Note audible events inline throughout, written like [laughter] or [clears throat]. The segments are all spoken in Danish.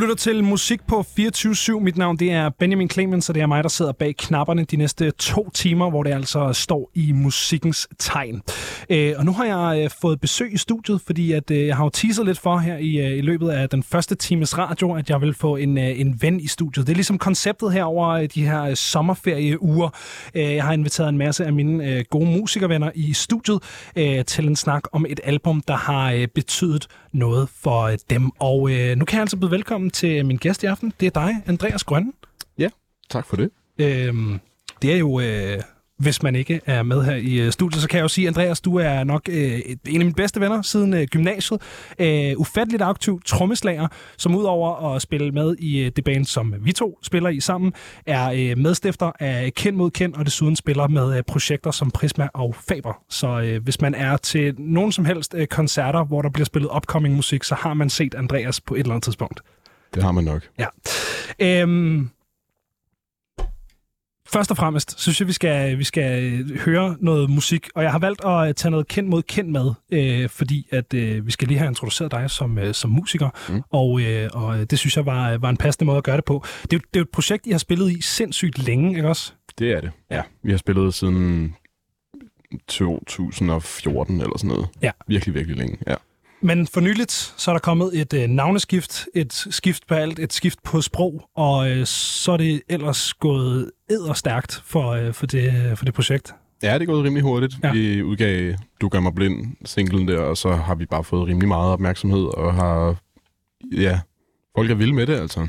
lytter til musik på 24-7. Mit navn det er Benjamin Clemens, og det er mig, der sidder bag knapperne de næste to timer, hvor det altså står i musikkens tegn. Øh, og nu har jeg øh, fået besøg i studiet, fordi at, øh, jeg har jo teaset lidt for her i, øh, i løbet af den første times radio, at jeg vil få en, øh, en ven i studiet. Det er ligesom konceptet her over øh, de her øh, sommerferieuger. Øh, jeg har inviteret en masse af mine øh, gode musikervenner i studiet øh, til en snak om et album, der har øh, betydet noget for øh, dem. Og øh, nu kan jeg altså byde velkommen til min gæst i aften. Det er dig, Andreas Grønne. Ja, tak for det. Øhm, det er jo, øh, hvis man ikke er med her i øh, studiet, så kan jeg jo sige, Andreas, du er nok øh, en af mine bedste venner siden øh, gymnasiet. Øh, ufatteligt aktiv trommeslager, som udover at spille med i øh, det band, som vi to spiller i sammen, er øh, medstifter af Kend mod Kend, og desuden spiller med øh, projekter som Prisma og Faber. Så øh, hvis man er til nogen som helst øh, koncerter, hvor der bliver spillet upcoming musik, så har man set Andreas på et eller andet tidspunkt. Det har man nok. Ja. Øhm, først og fremmest synes jeg, vi skal, vi skal høre noget musik, og jeg har valgt at tage noget kendt mod kendt med, øh, fordi at øh, vi skal lige have introduceret dig som, øh, som musiker, mm. og, øh, og det synes jeg var, var en passende måde at gøre det på. Det er, det er et projekt, I har spillet i sindssygt længe, ikke også? Det er det. Ja. Vi har spillet siden 2014 eller sådan noget. Ja. Virkelig, virkelig længe, ja. Men for nyligt, så er der kommet et øh, navneskift, et skift på alt, et skift på sprog, og øh, så er det ellers gået edderstærkt for, øh, for, det, for det projekt. Ja, det er gået rimelig hurtigt. Ja. Vi udgav Du gør mig blind, singlen der, og så har vi bare fået rimelig meget opmærksomhed, og har, ja, folk er vilde med det, altså.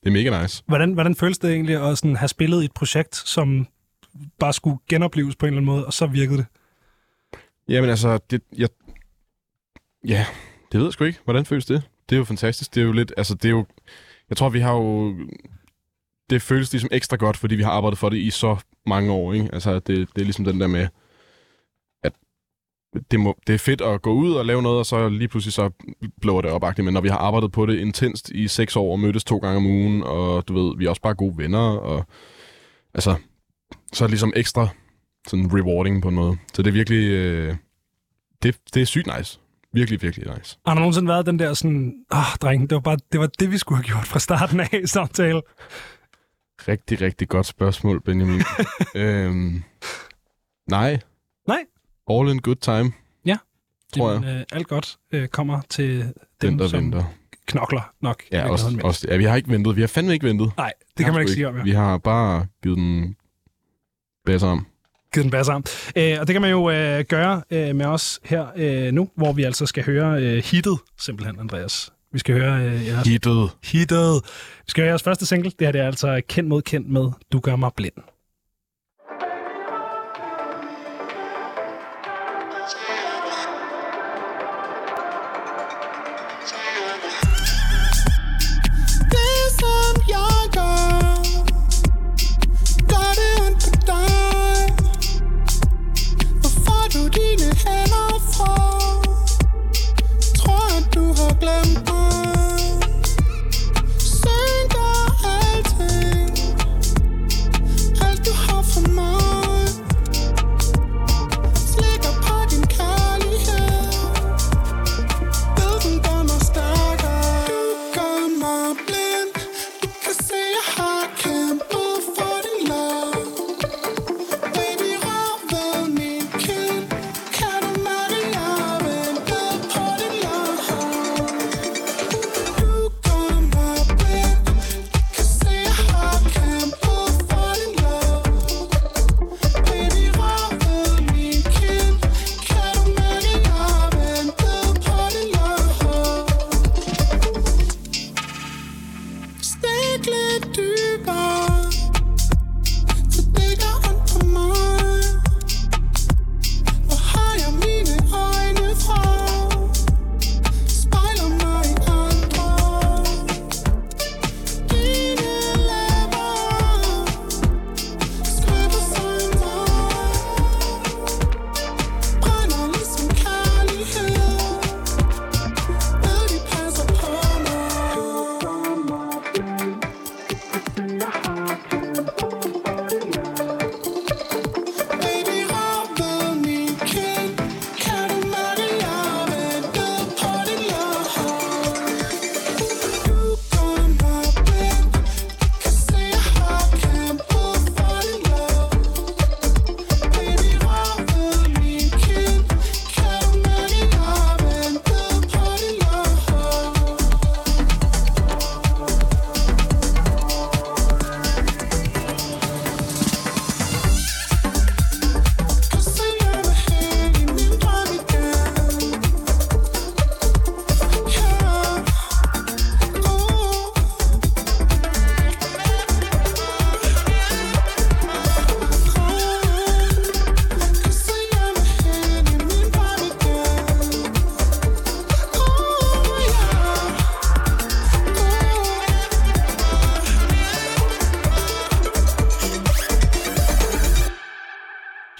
Det er mega nice. Hvordan, hvordan føles det egentlig at sådan have spillet et projekt, som bare skulle genopleves på en eller anden måde, og så virkede det? Jamen altså, det, jeg, ja, det ved jeg sgu ikke. Hvordan føles det? Det er jo fantastisk. Det er jo lidt, altså det er jo, jeg tror, vi har jo, det føles ligesom ekstra godt, fordi vi har arbejdet for det i så mange år, ikke? Altså det, det er ligesom den der med, at det, må, det er fedt at gå ud og lave noget, og så lige pludselig så blåer det op. Men når vi har arbejdet på det intenst i seks år og mødtes to gange om ugen, og du ved, vi er også bare gode venner, og altså, så er det ligesom ekstra sådan rewarding på en måde. Så det er virkelig, øh, det, det er sygt nice. Virkelig, virkelig nice. Har der nogensinde været den der sådan, ah, dreng, det var, bare, det var det, vi skulle have gjort fra starten af i samtale? Rigtig, rigtig godt spørgsmål, Benjamin. [laughs] øhm, nej. Nej. All in good time, tror jeg. Jamen, øh, alt godt øh, kommer til dem, Den, der som venter. knokler nok. Ja, også, også, ja, vi har ikke ventet. Vi har fandme ikke ventet. Nej, det kan man ikke sige om, ja. Vi har bare givet den bedre om. Givet den basse. Øh, og det kan man jo øh, gøre øh, med os her øh, nu, hvor vi altså skal høre øh, hittet, simpelthen, Andreas. Vi skal høre øh, jeres Hittet. hittet. Vi skal høre jeres første single. Det her det er altså kendt mod kendt med Du gør mig blind.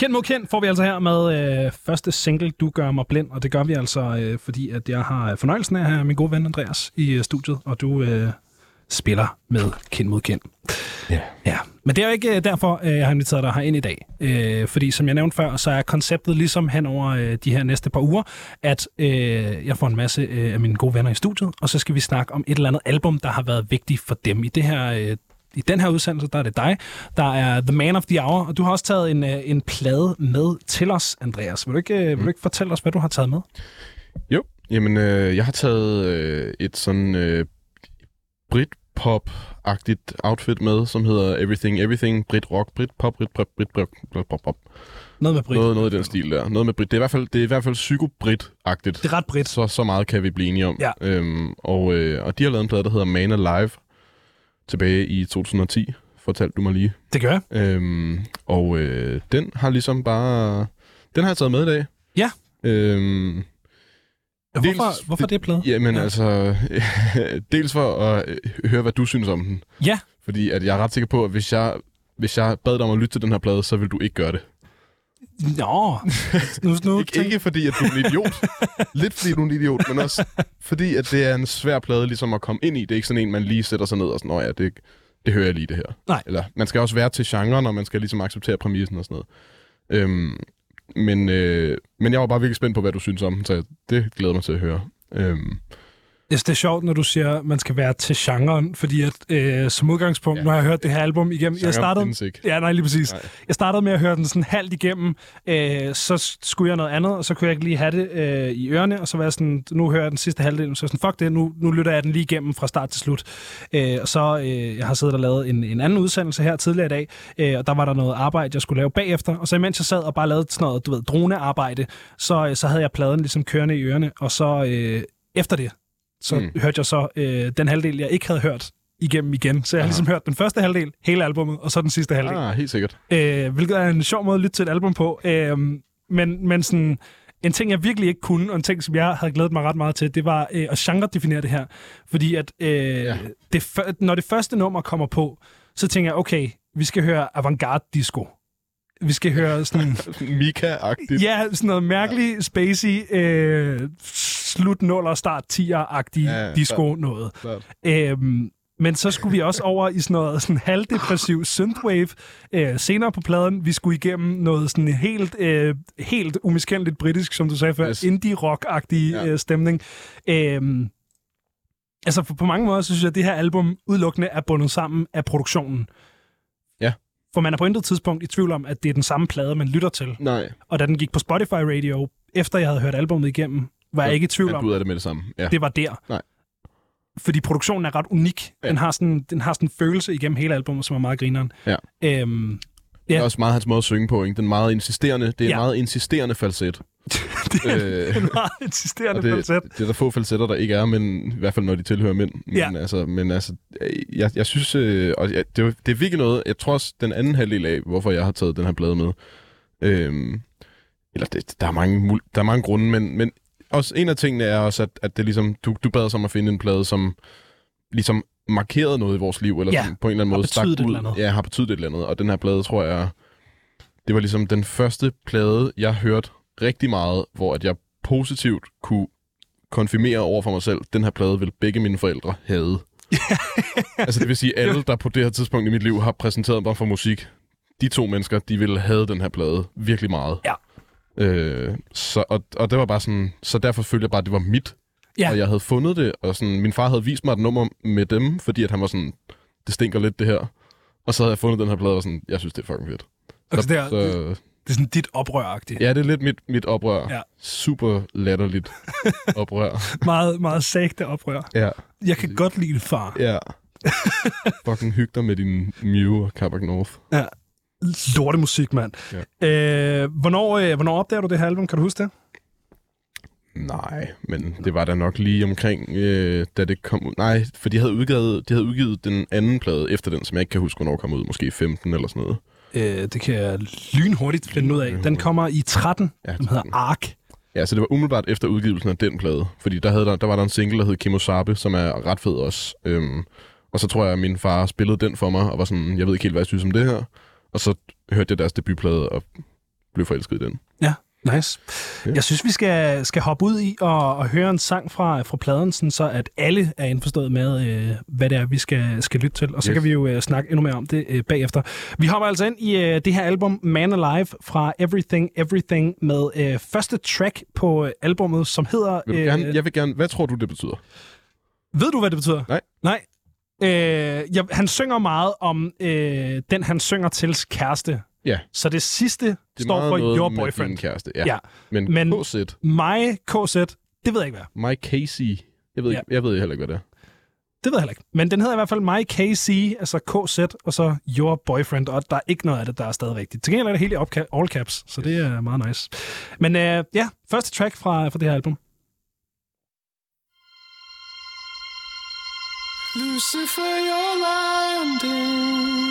Kendt mod kendt får vi altså her med øh, første single, Du gør mig blind, og det gør vi altså, øh, fordi at jeg har fornøjelsen af at have min gode ven Andreas i øh, studiet, og du øh, spiller med kendt mod kendt. Ja. Ja, men det er jo ikke øh, derfor, øh, jeg har inviteret dig ind i dag. Øh, fordi som jeg nævnte før, så er konceptet ligesom hen over øh, de her næste par uger, at øh, jeg får en masse øh, af mine gode venner i studiet, og så skal vi snakke om et eller andet album, der har været vigtigt for dem. I det her øh, i den her udsendelse, der er det dig, der er The Man of the Hour, og du har også taget en, øh, en plade med til os, Andreas. Vil du ikke, øh, vil du ikke fortælle os, hvad du har taget med? Jo, jamen øh, jeg har taget øh, et sådan øh, Brit-pop-agtigt outfit med, som hedder Everything Everything, Brit Rock, Brit Pop, Brit Pop, Brit Pop, Brit Pop, Pop. Noget med Brit. Noget, noget i den stil der. Noget med Brit. Det er i hvert fald, det er i hvert fald psyko-Brit-agtigt. Det er ret Brit. Så, så meget kan vi blive enige om. Ja. Øhm, og, øh, og de har lavet en plade, der hedder Man Alive, tilbage i 2010, fortalte du mig lige. Det gør jeg. Øhm, og øh, den har ligesom bare... Den har jeg taget med i dag. Ja. Øhm, Hvorfor, Dels- hvorfor det plade? jamen Ja. ja. altså... [laughs] dels for at øh, høre, hvad du synes om den. Ja. Fordi at jeg er ret sikker på, at hvis jeg, hvis jeg bad dig om at lytte til den her plade, så vil du ikke gøre det. Nå, nu, nu Ikke, ikke fordi, at du er en idiot. Lidt fordi, du er en idiot, men også fordi, at det er en svær plade ligesom at komme ind i. Det er ikke sådan en, man lige sætter sig ned og sådan, ja, det, det hører jeg lige det her. Nej. Eller man skal også være til genren, og man skal ligesom acceptere præmissen og sådan noget. Øhm, men, øh, men jeg var bare virkelig spændt på, hvad du synes om så det glæder mig til at høre. Øhm, Jeg synes, det er sjovt, når du siger, at man skal være til genren, fordi at, øh, som udgangspunkt, ja. Nu har jeg hørt det her album igennem. Jeg genre startede, findes ikke. ja, nej, lige præcis. Nej. Jeg startede med at høre den sådan halvt igennem, øh, så skulle jeg noget andet, og så kunne jeg ikke lige have det øh, i ørerne, og så var jeg sådan, nu hører jeg den sidste halvdel, så sådan, fuck det, nu, nu lytter jeg den lige igennem fra start til slut. Øh, og så, øh, jeg har siddet og lavet en, en anden udsendelse her tidligere i dag, øh, og der var der noget arbejde, jeg skulle lave bagefter, og så imens jeg sad og bare lavede sådan noget, du ved, dronearbejde, så, øh, så havde jeg pladen ligesom kørende i ørerne, og så øh, efter det, så mm. Hørte jeg så øh, den halvdel, jeg ikke havde hørt igennem igen. Så jeg har ligesom hørt den første halvdel, hele albummet, og så den sidste halvdel. Ah, helt sikkert. Øh, hvilket er en sjov måde at lytte til et album på. Øh, men, men sådan, en ting, jeg virkelig ikke kunne, og en ting, som jeg havde glædet mig ret meget til, det var øh, at genre-definere det her. Fordi at øh, ja. Det, når det første nummer kommer på, så tænker jeg, okay, vi skal høre avantgarde disco. Vi skal høre sådan... [laughs] Mika-agtigt. Ja, sådan noget mærkeligt, spacey, øh, slut 0'er, start 10'er-agtig ja, Ja, ja, disco noget. Klart. Øhm, men så skulle vi også over i sådan noget sådan halvdepressiv [laughs] synthwave øh, senere på pladen. Vi skulle igennem noget sådan helt, øh, helt umiskendeligt britisk, som du sagde før, yes. Indie-rock-agtig Ja. øh, stemning. Øhm, altså på, på mange måder, så synes jeg, at det her album udelukkende er bundet sammen af produktionen. For man er på intet tidspunkt i tvivl om, at det er den samme plade, man lytter til. Nej. Og da den gik på Spotify Radio, efter jeg havde hørt albumet igennem, var jeg ikke i tvivl om, ud af det med det samme. Ja. det var der. Nej. Fordi produktionen er ret unik. Ja. Den, har sådan, den har sådan en følelse igennem hele albumet, som er meget grineren. Ja. Øhm, Det Ja. er også meget hans måde at synge på, ikke? Den er meget insisterende. Det er Ja. ja. meget insisterende falset. [laughs] det er Øh, en meget insisterende det, falset. det er der få falsetter, der ikke er, men i hvert fald når de tilhører mænd. Men Ja. altså, men altså øh, jeg, jeg synes, øh, og jeg, det, er, det er virkelig noget, jeg tror også, den anden halvdel af, hvorfor jeg har taget den her plade med, øhm, eller det, der, er mange, der er mange grunde, men, men også en af tingene er også, at, at det ligesom, du, du bad os om at finde en plade, som ligesom markerede noget i vores liv, eller Ja, sådan, på en eller anden måde et ud. eller andet. Ja, har betydet et eller andet. Og den her plade, tror jeg, det var ligesom den første plade, jeg hørte rigtig meget, hvor at jeg positivt kunne konfirmere over for mig selv, den her plade vil begge mine forældre have. [laughs] altså det vil sige, alle, der på det her tidspunkt i mit liv har præsenteret mig for musik, de to mennesker, de ville have den her plade virkelig meget. Ja. Øh, så, og, og det var bare sådan, så derfor følte jeg bare, at det var mit. Ja. Og jeg havde fundet det, og sådan, min far havde vist mig et nummer med dem, fordi at han var sådan, det stinker lidt det her. Og så havde jeg fundet den her plade, og sådan, jeg synes, det er fucking fedt. Altså, det, er, så, det, det er sådan dit oprøragtigt. ja, det er lidt mit, mit oprør. Ja. Super latterligt [laughs] oprør. Meget, meget sagte oprør. Ja. Jeg kan godt lide det, far. Ja. fucking hyg dig med din Mew og Carbac North. Lortemusik, mand. Ja. Øh, hvornår, øh, hvornår opdager du det her album? Kan du huske det? Nej, men det var da nok lige omkring, øh, da det kom ud. Nej, for de havde, udgivet, de havde udgivet den anden plade efter den, som jeg ikke kan huske, hvornår kom ud. Måske i 15 eller sådan noget. Øh, det kan jeg lynhurtigt finde ud af. Den kommer i 13. Ja, Den hedder Ark. Ja, så det var umiddelbart efter udgivelsen af den plade. Fordi der, havde der, der var der en single, der hed Kimosabe, som er ret fed også. Øhm, og så tror jeg, at min far spillede den for mig, og var sådan, jeg ved ikke helt, hvad jeg synes om det her. Og så hørte jeg deres debutplade, og blev forelsket i den. Ja, nice. Ja. Jeg synes, vi skal, skal hoppe ud i og, og høre en sang fra, fra pladen, sådan så at alle er indforstået med, øh, hvad det er, vi skal, skal lytte til. Og så Yes. kan vi jo øh, snakke endnu mere om det øh, bagefter. Vi hopper altså ind i øh, det her album, Man Alive, fra Everything Everything, med øh, første track på øh, albummet, som hedder... Vil du gerne, jeg vil gerne... Hvad tror du, det betyder? Ved du, hvad det betyder? Nej. Nej. Øh, jeg, han synger meget om øh, den, han synger tils kæreste. Ja. Så det sidste Det står for noget Your Boyfriend. din kæreste. Ja. Ja. Men, Men- KZ, Mig, KZ, det ved jeg ikke, hvad. Mike Casey, jeg ved, Ja. ikke, jeg ved heller ikke, hvad det er. Det ved jeg heller ikke. Men den hedder i hvert fald My KC, altså KZ, og så Your Boyfriend, og der er ikke noget af det, der er stadig rigtigt. Til gengæld er det helt i all caps, så det er meget nice. Men øh, ja, første track fra, fra det her album. Lucifer, you're landing.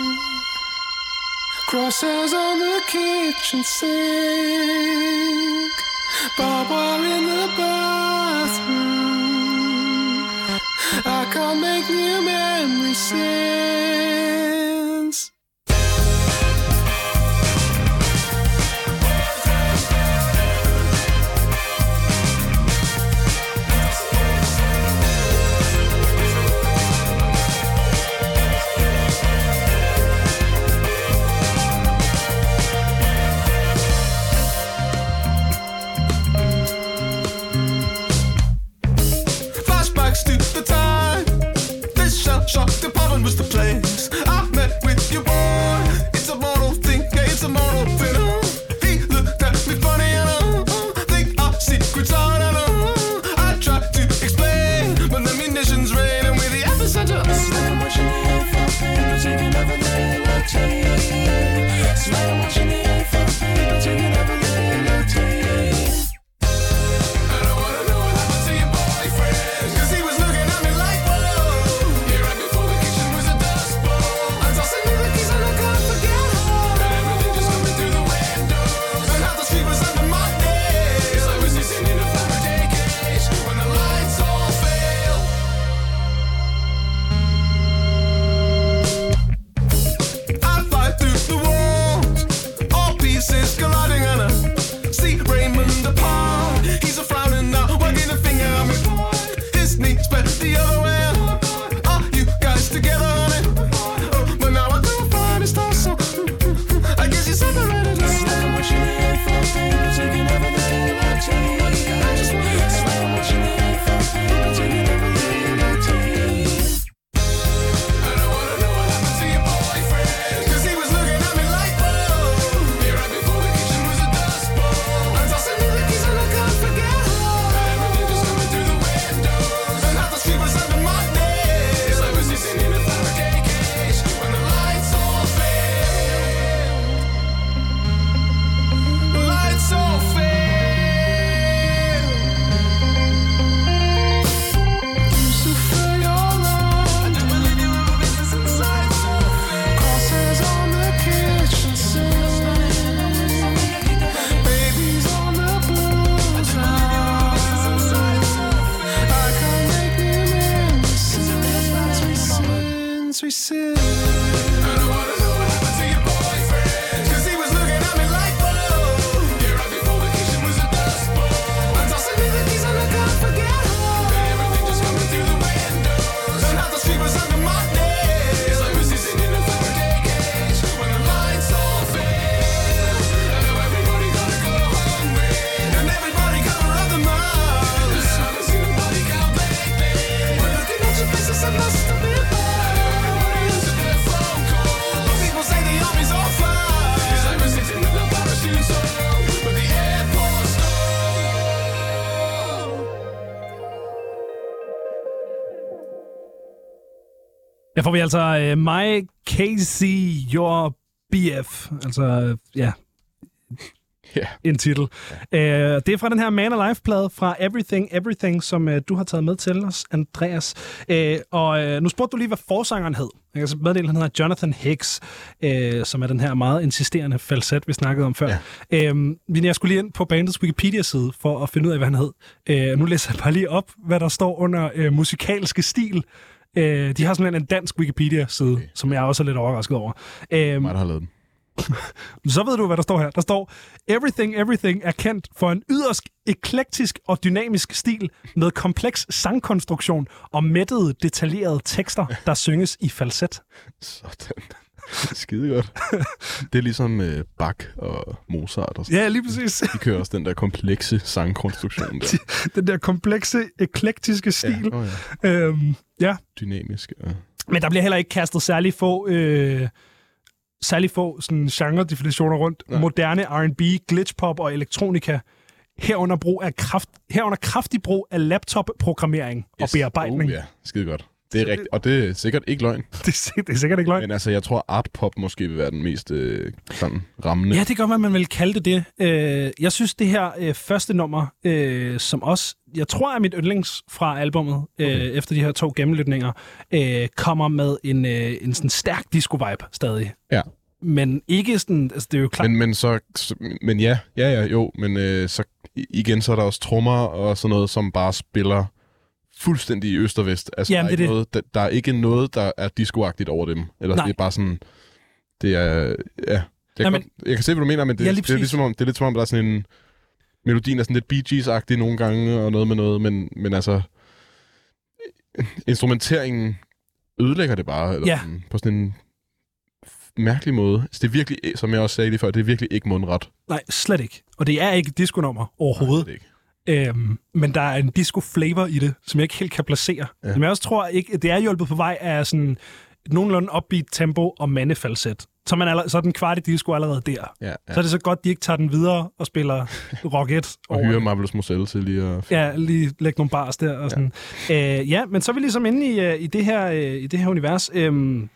Crosshairs on the kitchen sink. Barbed wire in the bathroom. I can't make new memories since. Får vi altså uh, My KC, Your BF. Altså, øh, ja, Ja. en titel. Uh, det er fra den her Man Alive-plade fra Everything Everything, som uh, du har taget med til os, Andreas. Uh, og uh, nu spurgte du lige, hvad forsangeren hed. Jeg kan så meddele, han hedder Jonathan Hicks, uh, som er den her meget insisterende falset, vi snakkede om før. Ja. Uh, men jeg skulle lige ind på bandets Wikipedia-side for at finde ud af, hvad han hed. Uh, nu læser jeg bare lige op, hvad der står under uh, musikalske stil. Uh, de har simpelthen en dansk Wikipedia-side, okay. som jeg også er lidt overrasket over. Uh, Mig, der har lavet den. [laughs] Så ved du, hvad der står her. Der står, Everything Everything er kendt for en yderst eklektisk og dynamisk stil med kompleks sangkonstruktion og mættede, detaljerede tekster, der synges i falset. [laughs] Sådan. [laughs] Skide godt. Det er ligesom øh, Bach og Mozart og sådan. Ja, lige præcis. De kører også den der komplekse sangkonstruktion [laughs] der. Den der komplekse, eklektiske stil. Ja, oh ja. Øhm, ja, Dynamisk. Ja. Men der bliver heller ikke kastet særlig få, øh, særlig få sådan genre-definitioner rundt. Nej. Moderne R&B, glitchpop og elektronika. Herunder, brug af kraft, herunder kraftig brug af laptop-programmering yes. og bearbejdning. Oh, ja, skide godt. Det er rigtigt, og det er sikkert ikke løgn. [laughs] det, er, det er sikkert ikke løgn. Men altså, jeg tror, art pop måske vil være den mest øh, sådan rammende. Ja, det gør man, man vil kalde det det. Øh, jeg synes, det her øh, første nummer, øh, som også, jeg tror er mit yndlings fra albummet, øh, Okay. efter de her to gennemlytninger, øh, kommer med en, øh, en sådan stærk disco-vibe stadig. Ja. Men ikke sådan, altså det er jo klart, Men, men så, så- men ja, ja, ja, jo, men øh, så igen, så er der også trommer og sådan noget, som bare spiller fuldstændig i øst og vest. Altså, Jamen, der, er det ikke noget, der, der er ikke noget, der er discoagtigt over dem. Eller Nej. det er bare sådan, det er, ja, jeg, Nej, kan, men- godt, jeg kan se, hvad du mener, men det, Ja, lige det, er, præcis. lidt som om, det er lidt som om, der er sådan en, melodien er sådan lidt Bee Gees-agtig nogle gange, og noget med noget, men, men altså, instrumenteringen ødelægger det bare, eller Ja. sådan, på sådan en mærkelig måde. Altså, det er virkelig, som jeg også sagde lige før, det er virkelig ikke mundret. nej, slet ikke. Og det er ikke et disco-nummer overhovedet. Nej, det det ikke. Øhm, men der er en disco-flavor i det, som jeg ikke helt kan placere. Ja. Som jeg også tror, ikke, det er hjulpet på vej af sådan nogenlunde upbeat tempo og mandefalset. Så, man allerede, så er den kvart i disco allerede der. Ja. Ja. Så er det så godt, de ikke tager den videre og spiller Rock 1 [laughs] og over hyre det. Marvelous Moselle til lige at... Ja, lige lægge nogle bars der og sådan. Ja, øh, ja men så er vi ligesom inde i, øh, i, det, her, øh, i det her univers. Øhm,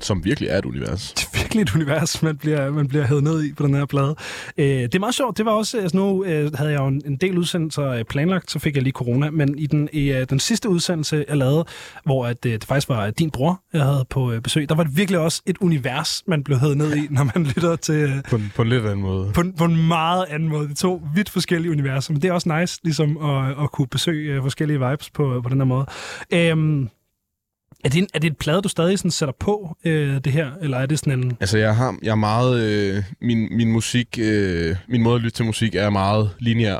Som virkelig er et univers. [laughs] et [laughs] univers, man bliver, man bliver hævet ned i på den her plade. Øh, det er meget sjovt. Det var også, altså nu øh, havde jeg jo en, en del udsendelser øh, planlagt, så fik jeg lige corona, men i den, i, øh, den sidste udsendelse, jeg lavede, hvor at, øh, det faktisk var din bror, jeg havde på øh, besøg, der var det virkelig også et univers, man blev hævet ned i, når man lytter til... Øh, På, en- på en lidt anden måde. på, en- på en meget anden måde. Det to vidt forskellige universer, men det er også nice ligesom at, at kunne besøge øh, forskellige vibes på, på den her måde. Øhm, er, det en, er det et plade, du stadig sådan sætter på, øh, det her, eller er det sådan en... Altså, jeg har jeg er meget... Øh, min, min musik... Øh, min måde at lytte til musik er meget lineær.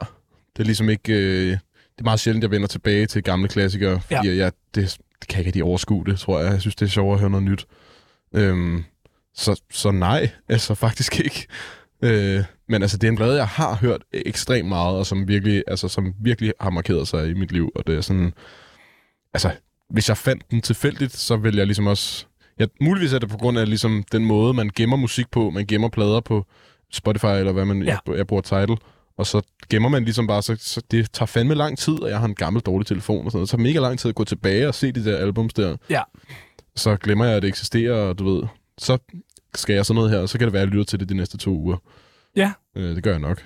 Det er ligesom ikke... Øh, det er meget sjældent, jeg vender tilbage til gamle klassikere, fordi ja. jeg, det, det kan ikke rigtig overskue det, tror jeg. Jeg synes, det er sjovere at høre noget nyt. Øhm, så, så nej, altså [laughs] faktisk ikke. Øh, men altså, det er en plade, jeg har hørt ekstremt meget, og som virkelig, altså, som virkelig har markeret sig i mit liv. Og det er sådan... Altså, hvis jeg fandt den tilfældigt, så vil jeg ligesom også... Ja, muligvis er det på grund af ligesom den måde, man gemmer musik på. Man gemmer plader på Spotify, eller hvad man... Ja. Jeg, jeg bruger Tidal. Og så gemmer man ligesom bare, så, så det tager fandme lang tid, og jeg har en gammel dårlig telefon og sådan noget. Så tager mega lang tid at gå tilbage og se de der albums der. Ja. Så glemmer jeg, at det eksisterer, og du ved, så skal jeg sådan noget her, og så kan det være, at jeg lytter til det de næste to uger. Ja. Øh, det gør jeg nok.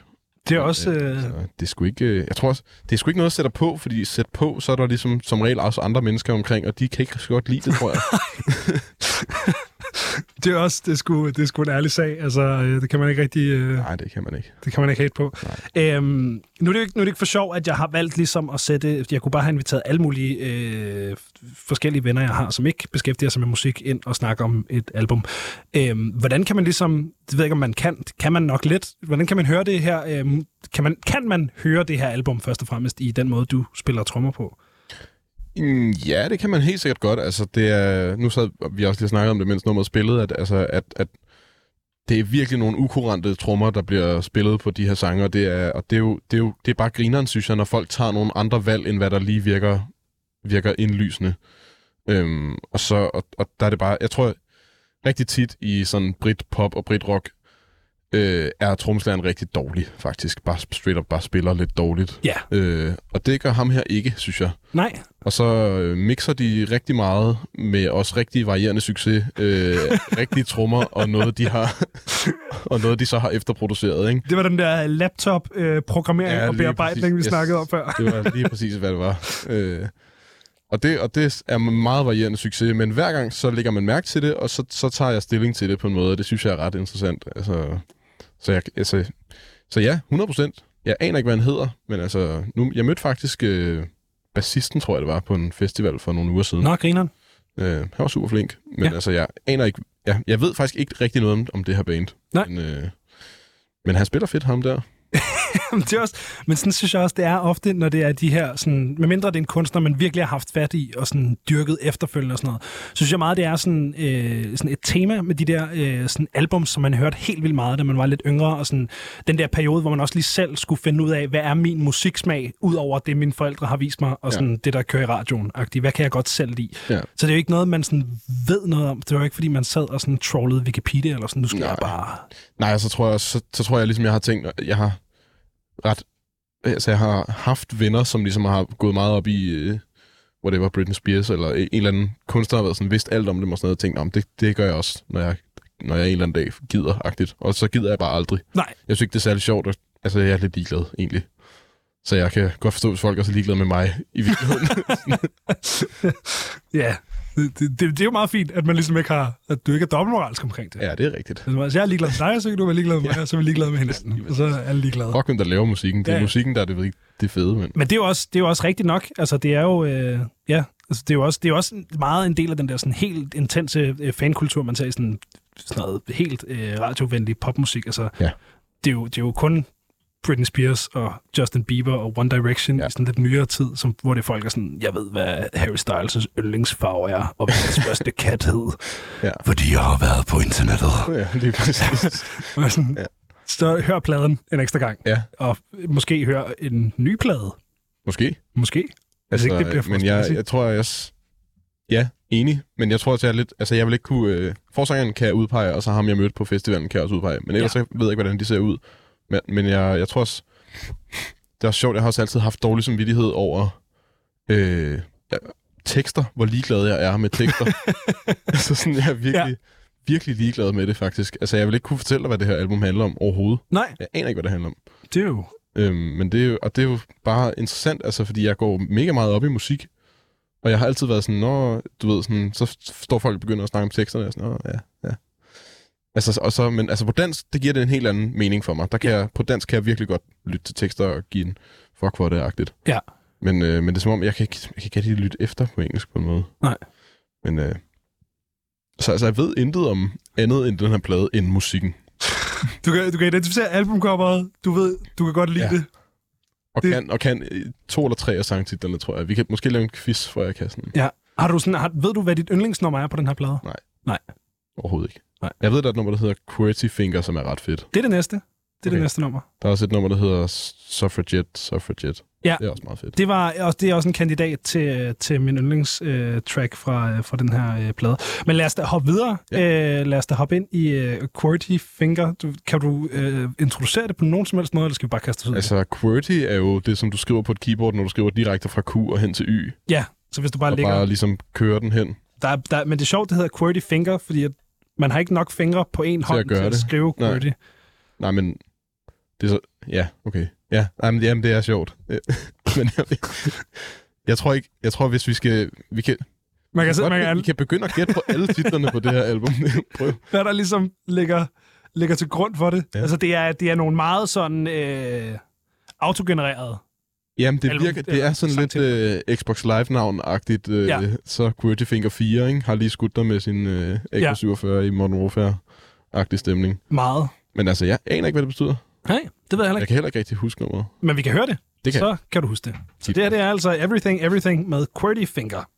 Det er også... Øh, Øh, altså, det er sgu ikke, øh, jeg tror også, det er sgu ikke noget at sætte på, fordi sæt på, så er der ligesom som regel også andre mennesker omkring, og de kan ikke så godt lide det, tror jeg. [laughs] [laughs] det er også... Det er, sgu, det er sgu en ærlig sag. Altså, øh, det kan man ikke rigtig... Øh, Nej, det kan man ikke. det kan man ikke hate på. Øhm, nu, er det ikke, nu er det ikke for sjov, at jeg har valgt ligesom at sætte... Jeg kunne bare have inviteret alle mulige øh, forskellige venner, jeg har, som ikke beskæftiger sig med musik, ind og snakke om et album. Øhm, hvordan kan man ligesom... Det ved ikke, om man kan. Kan man nok lidt. Hvordan kan man høre det her? Øhm, kan, man, kan man høre det her album først og fremmest i den måde, du spiller trommer på? Mm, ja, det kan man helt sikkert godt. Altså, det er, nu sad vi også lige snakket om det, mens nummeret spillede, at, altså, at, at det er virkelig nogle ukurante trommer, der bliver spillet på de her sange, og det er, og det er jo, det er jo det er bare grineren, synes jeg, når folk tager nogle andre valg, end hvad der lige virker, virker indlysende. Øhm, og så, og, og der er det bare, jeg tror rigtig tit i sådan Brit pop og Brit rock, øh, er tromslæren rigtig dårlig, faktisk. Bare straight up bare spiller lidt dårligt. Ja. Øh, og det gør ham her ikke, synes jeg. Nej. Og så øh, mixer de rigtig meget med også rigtig varierende succes, øh, rigtige [laughs] trommer og noget de har og noget de så har efterproduceret, ikke? Det var den der laptop-programmering Ja, og bearbejdning, præcis. vi Yes. snakkede om før. Det var lige præcis hvad det var. Øh, og det, og det er meget varierende succes, men hver gang så lægger man mærke til det, og så, så tager jeg stilling til det på en måde, og det synes jeg er ret interessant. Altså, så, jeg, altså, så ja, 100% Jeg aner ikke, hvad han hedder, men altså, nu, jeg mødte faktisk øh, bassisten, tror jeg det var, på en festival for nogle uger siden. Nå, grineren. Øh, han var super flink, men Ja. altså, jeg aner ikke ja, jeg ved faktisk ikke rigtig noget om, om det her band. Nej. Men, øh, men han spiller fedt, ham der. Det er også, men sådan synes jeg også, det er ofte, når det er de her, sådan, medmindre det er en kunstner, man virkelig har haft fat i og sådan dyrket efterfølgende og sådan noget, så synes jeg meget, det er sådan, øh, sådan et tema med de der øh, sådan albums, som man har hørt helt vildt meget, da man var lidt yngre, og sådan den der periode, hvor man også lige selv skulle finde ud af, hvad er min musiksmag, ud over det, mine forældre har vist mig, og sådan ja. det, der kører i radioen. -agtigt. Hvad kan jeg godt selv lide? Ja. Så det er jo ikke noget, man sådan ved noget om. Det var jo ikke, fordi man sad og sådan trollede Wikipedia, eller sådan, nu skal Nej. jeg bare... Nej, så tror jeg, så, så tror jeg ligesom, jeg har tænkt, jeg har ret... Altså, jeg har haft venner, som ligesom har gået meget op i, øh, whatever, Britney Spears, eller en eller anden kunstner har været sådan, vidst alt om dem og sådan noget, og tænkt, om det, det gør jeg også, når jeg, når jeg en eller anden dag gider-agtigt. Og så gider jeg bare aldrig. Nej, Jeg synes ikke, det er særlig sjovt, og, altså, jeg er lidt ligeglad, egentlig. Så jeg kan godt forstå, hvis folk er så ligeglade med mig i virkeligheden. [laughs] ja. Det, det, det, er jo meget fint, at man ligesom ikke har, at du ikke er dobbeltmoralsk omkring det. ja, det er rigtigt. Altså, altså, jeg er ligeglad med dig, så kan du være ligeglad med mig, og så er vi ligeglade med hinanden. Og så er alle ligeglade. Fuck, hvem der laver musikken. Det er Ja. musikken, der er det, det fede, men... Men det er jo også, det er jo også rigtigt nok. Altså, det er jo... Øh, ja, altså, det er jo også, det er jo også meget en del af den der sådan helt intense øh, fankultur, man ser i sådan, sådan noget helt øh, radiovenlig popmusik. Altså, Ja. det, er jo, det er jo kun Britney Spears og Justin Bieber og One Direction ja. I sådan lidt nyere tid, som, hvor det folk er sådan, jeg ved, hvad Harry Styles' yndlingsfarve er, og hvad hans [laughs] første kat hed. Ja. Fordi jeg har været på internettet. Ja, lige præcis. [laughs] Er sådan, Ja. Så hør pladen en ekstra gang. ja, Og måske hør en ny plade. måske. Måske. Altså, ikke det bliver men jeg, jeg tror, jeg... s- Ja, enig. Men jeg tror, at jeg er lidt... Altså, jeg vil ikke kunne... Øh, forsangeren kan jeg udpege, og så ham, jeg mødte på festivalen, kan jeg også udpege. Men ellers ja. så ved jeg ikke, hvordan de ser ud. Men, men jeg, jeg tror også... Det er sjovt, jeg har også altid haft dårlig samvittighed over... Øh, ja, tekster, hvor ligeglad jeg er med tekster. [laughs] altså sådan, jeg er virkelig, Ja. virkelig ligeglad med det, faktisk. Altså, jeg vil ikke kunne fortælle dig, hvad det her album handler om overhovedet. Nej, Jeg aner ikke, hvad det handler om. det er jo... Øhm, men det er jo, og det er jo bare interessant, altså, fordi jeg går mega meget op i musik, og jeg har altid været sådan, nå, du ved, sådan, så står folk og begynder at snakke om teksterne, og sådan, nå, ja, ja. Altså, og så, men altså på dansk, det giver det en helt anden mening for mig. Der kan jeg, på dansk kan jeg virkelig godt lytte til tekster og give en fuck for det agtigt. Ja. Men, øh, men det er som om, jeg kan ikke, jeg kan ikke rigtig lytte efter på engelsk på en måde. Nej. Men, øh, så altså, jeg ved intet om andet end den her plade, end musikken. [laughs] Du kan, du kan identificere albumcoveret. Du ved, du kan godt lide ja. Ja. det. Og, Det- kan, og kan øh, to eller tre af sangtitlerne, tror jeg. Vi kan måske lave en quiz, for jeg kan sådan. Ja. Har du sådan, har, ved du, hvad dit yndlingsnummer er på den her plade? Overhovedet ikke. Nej. Jeg ved, der er et nummer, der hedder QWERTY Finger, som er ret fedt. Det er det næste. Det er okay. det næste nummer. Der er også et nummer, der hedder Suffragette, Suffragette. Ja. Det er også meget fedt. Det, var, også, det er også en kandidat til, til min yndlingstrack øh, track fra, øh, fra den her øh, plade. Men lad os da hoppe videre. Ja. Øh, lad os da hoppe ind i øh, QWERTY Finger. Du, kan du øh, introducere det på nogen som helst måde, eller skal vi bare kaste os ud? Altså, QWERTY er jo det, som du skriver på et keyboard, når du skriver direkte fra Q og hen til Y. Ja, så hvis du bare Og ligger... bare ligesom kører den hen. Der, er- der, men det er sjovt, det hedder QWERTY Finger, fordi at man har ikke nok fingre på en hånd gøre til at det. skrive Nej. Nej, men... Det er så... Ja, okay. Ja, nej, men, jamen, det er sjovt. [laughs] Men jeg, jeg tror ikke... Jeg tror, hvis vi skal... Vi kan, Man kan, godt, man vi kan, kan begynde at gætte på alle titlerne på det her album. [laughs] Prøv. hvad der ligesom ligger, ligger til grund for det. Ja. Altså, det er, det er nogle meget sådan øh, autogenererede. Jamen, det, Album- virker, det er sådan lidt øh, Xbox Live-navn-agtigt. Øh, Ja. ja. Så QWERTY Finger 4 ikke? har lige skudt dig med sin øh, AK-47 ja. i Modern Warfare-agtig stemning. Meget. Men altså, jeg aner ikke, hvad det betyder. Nej, det ved jeg heller Jeg ikke. kan heller ikke rigtig huske nummeret. Men vi kan høre det. Det kan Så kan du huske det. Så det her det er altså Everything, Everything med QWERTY Finger.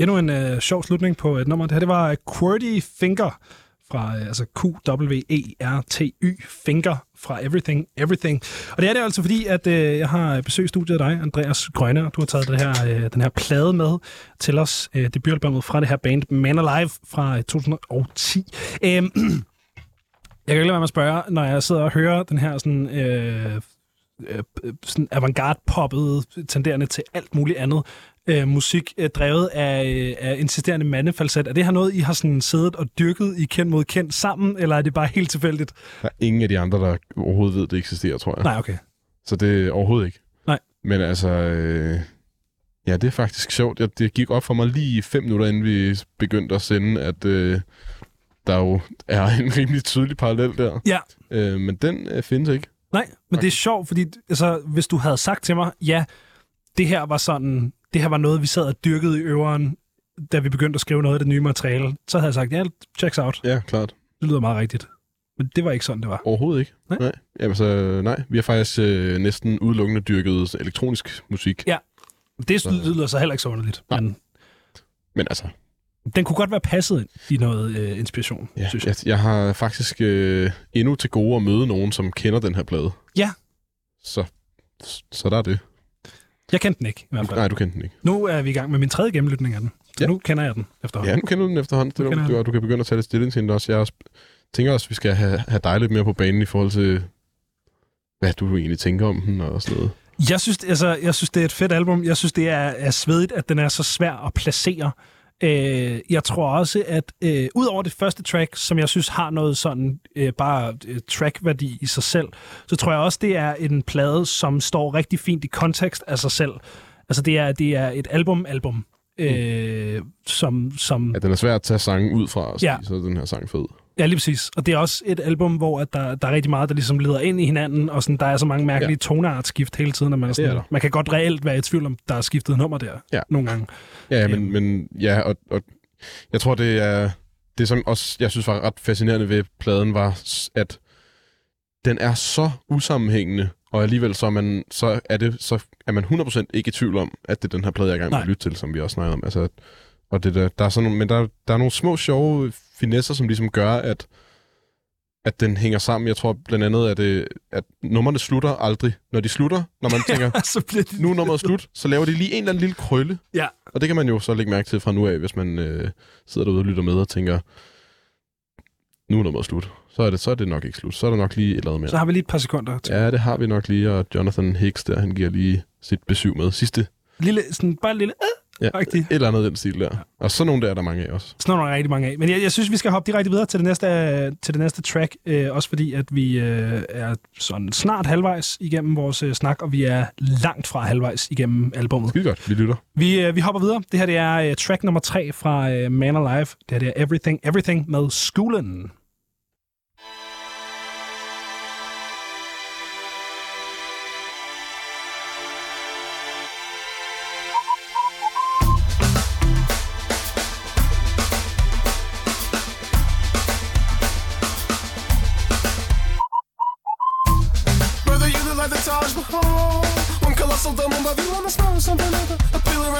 Endnu en øh, sjov slutning på øh, et nummer. Det her, det var øh, Qwerty Finger fra øh, altså Q-W-E-R-T-Y Finger fra Everything Everything. Og det er det altså fordi, at øh, jeg har øh, besøgt studiet af dig, Andreas Grønne, og du har taget det her, øh, den her plade med til os, øh, debutalbummet fra det her band Man Alive fra øh, 2010. Øh, [clears throat] jeg kan ikke lade være med at spørge, når jeg sidder og hører den her sådan, øh, øh, sådan avantgarde-poppet, tenderende til alt muligt andet, øh, musik øh, drevet af, øh, af insisterende mandefalset. Er det her noget, I har sådan siddet og dyrket i kendt mod kendt sammen, eller er det bare helt tilfældigt? Der er ingen af de andre, der overhovedet ved, det eksisterer, tror jeg. Nej, okay. Så det er overhovedet ikke. Nej. Men altså, øh, ja, det er faktisk sjovt. Jeg, det gik op for mig lige fem minutter, inden vi begyndte at sende, at øh, der jo er en rimelig tydelig parallel der. Ja, Øh, men den øh, findes ikke. nej, men det er sjovt, fordi altså, hvis du havde sagt til mig, ja, det her var sådan, det her var noget, vi sad og dyrkede i øveren, da vi begyndte at skrive noget af det nye materiale, så havde jeg sagt, ja, checks out. Ja, klart. Det lyder meget rigtigt. Men det var ikke sådan, det var. Overhovedet ikke. Nej. nej. Jamen, så, nej. Vi har faktisk øh, næsten udelukkende dyrket elektronisk musik. Ja. Det lyder så heller ikke så underligt. Nej. Men Men altså, den kunne godt være passet ind i noget øh, inspiration, ja, synes jeg. jeg, jeg har faktisk øh, endnu til gode at møde nogen, som kender den her plade. Ja. Så, så der er det. Jeg kendte den ikke, i hvert fald. Nej, du kender den ikke. Nu er vi i gang med min tredje gennemlytning af den. Så Ja. nu kender jeg den efterhånden. Ja, nu kender du den efterhånden. Det er, du, og du kan begynde at tage lidt stilling til den også. Jeg også, tænker også, at vi skal have, have dig lidt mere på banen i forhold til, hvad du egentlig tænker om den og sådan noget. Jeg synes, altså, jeg synes, det er et fedt album. Jeg synes, det er, er svedigt, at den er så svær at placere. Øh, jeg tror også, at øh, ud over det første track, som jeg synes har noget sådan øh, bare øh, trackværdi i sig selv, så tror jeg også, det er en plade, som står rigtig fint i kontekst af sig selv. Altså, det er, det er et album-album, øh, som, som Ja, den er svær at tage sangen ud fra, ja. så er den her sang fed. Ja, lige præcis. Og det er også et album, hvor at der, der er rigtig meget, der ligesom leder ind i hinanden, og sådan, der er så mange mærkelige ja. toneartskift hele tiden, at man, er sådan, der. man kan godt reelt være i tvivl om, der er skiftet nummer der Ja. nogle gange. Ja, men, Øhm. men ja, og, og jeg tror, det er det, som også jeg synes var ret fascinerende ved pladen, var, at den er så usammenhængende, og alligevel så er man, så er, det, så er man 100% ikke i tvivl om, at det er den her plade, jeg er i gang med at lytte til, som vi også snakkede om. Altså, og det der, der er sådan nogle, men der, der er nogle små sjove finesser, som ligesom gør, at at den hænger sammen. Jeg tror blandt andet, at, det, at nummerne slutter aldrig. Når de slutter, når man [laughs] tænker, så bliver det... nu er nummeret slut, så laver de lige en eller anden lille krølle. Ja. Og det kan man jo så lægge mærke til fra nu af, hvis man øh, sidder derude og lytter med og tænker, nu er nummeret slut. Så er, det, så er det nok ikke slut. Så er der nok lige et eller andet mere. Så har vi lige et par sekunder til. Ja, det har vi nok lige, og Jonathan Hicks der, han giver lige sit besøg med. Sidste, Lille, sådan, bare en lille... Øh, ja, et eller andet den stil der. Og så nogle der er der mange af også. sådan nogle er der rigtig mange af. Men jeg, jeg synes, vi skal hoppe direkte videre til det næste, til det næste track. Øh, også fordi, at vi øh, er sådan snart halvvejs igennem vores øh, snak, og vi er langt fra halvvejs igennem albummet. Skide godt, vi lytter. Vi, øh, vi hopper videre. Det her det er øh, track nummer tre fra øh, Man Alive. Det her det er Everything, Everything med Skoolen.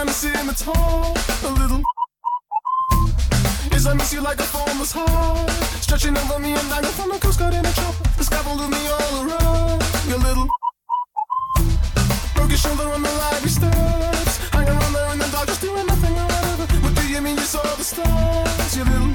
I miss you in the tone a little. [laughs] Is I miss you like a formless heart Stretching over me, I'm like a from the coast guard in a chopper It's gobbled me all around, A little [laughs] Broke your shoulder on the library steps. Hanging around there in the dark, just doing nothing or whatever. What do you mean you saw the stars, your little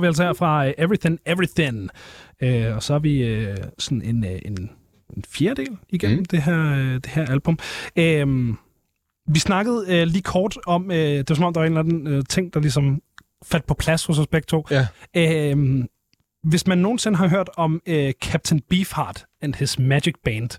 får vi altså her fra øh, Everything Everything. Uh, og så er vi uh, sådan en, uh, en, en fjerdedel igennem mm. det, her, uh, det her album. Uh, vi snakkede uh, lige kort om, uh, det var som om, der var en eller anden uh, ting, der ligesom faldt på plads hos os begge to. Ja. Uh, hvis man nogensinde har hørt om øh, Captain Beefheart, and His Magic Band.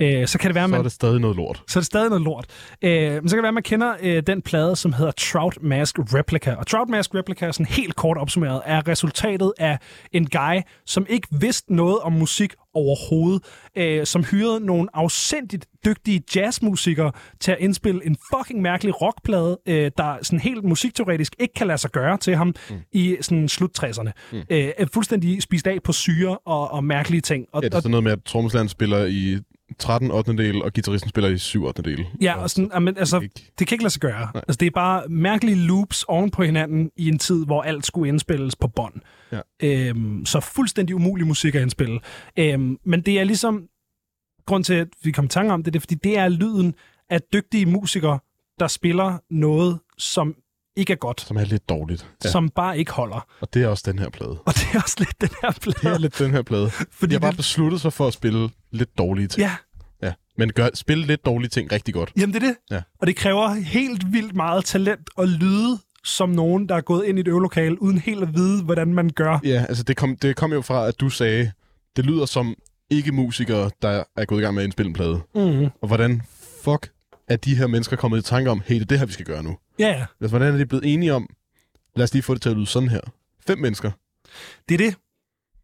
Ja. Øh, så kan det være, man... Så er det stadig noget lort. Så er det stadig noget lort. Øh, men så kan det være, man kender øh, den plade, som hedder Trout Mask Replica. Og Trout Mask Replica, sådan helt kort opsummeret, er resultatet af en guy, som ikke vidste noget om musik overhovedet, øh, som hyrede nogle afsindigt dygtige jazzmusikere til at indspille en fucking mærkelig rockplade, øh, der sådan helt musikteoretisk ikke kan lade sig gøre til ham mm. i sådan slut 60'erne. Mm. Øh, fuldstændig spist af på syre og, og mærkelige ting. Og, Ja, det er sådan noget med, at Trommesland spiller i 13 8. del, og gitarristen spiller i 7 8. del. ja, og sådan, amen, altså, ikke- det kan ikke lade sig gøre. Altså, det er bare mærkelige loops oven på hinanden i en tid, hvor alt skulle indspilles på bånd. Ja. Øhm, så fuldstændig umulig musik at indspille. Øhm, men det er ligesom... Grund til, at vi kom i tanke om det, det er, fordi det er lyden af dygtige musikere, der spiller noget, som ikke er godt, Som er lidt dårligt. ja. som bare ikke holder. Og det er også den her plade. Og det er også lidt den her Det er plade. lidt den her plade. Fordi De har bare det, besluttet sig for at spille lidt dårlige ting. ja, ja. Men gør, spille lidt dårlige ting rigtig godt. jamen det er det. Ja. Og det kræver helt vildt meget talent og lyde som nogen, der er gået ind i et øvelokale, uden helt at vide, hvordan man gør. Ja, altså det kom, det kom jo fra, at du sagde, det lyder som ikke-musikere, der er gået i gang med at indspille en plade. Mm. Og hvordan fuck er de her mennesker kommet i tanke om, hey, det er det her, vi skal gøre nu? Ja, ja. Altså, hvordan er de blevet enige om, lad os lige få det til at lyde sådan her? Fem mennesker. Det er det.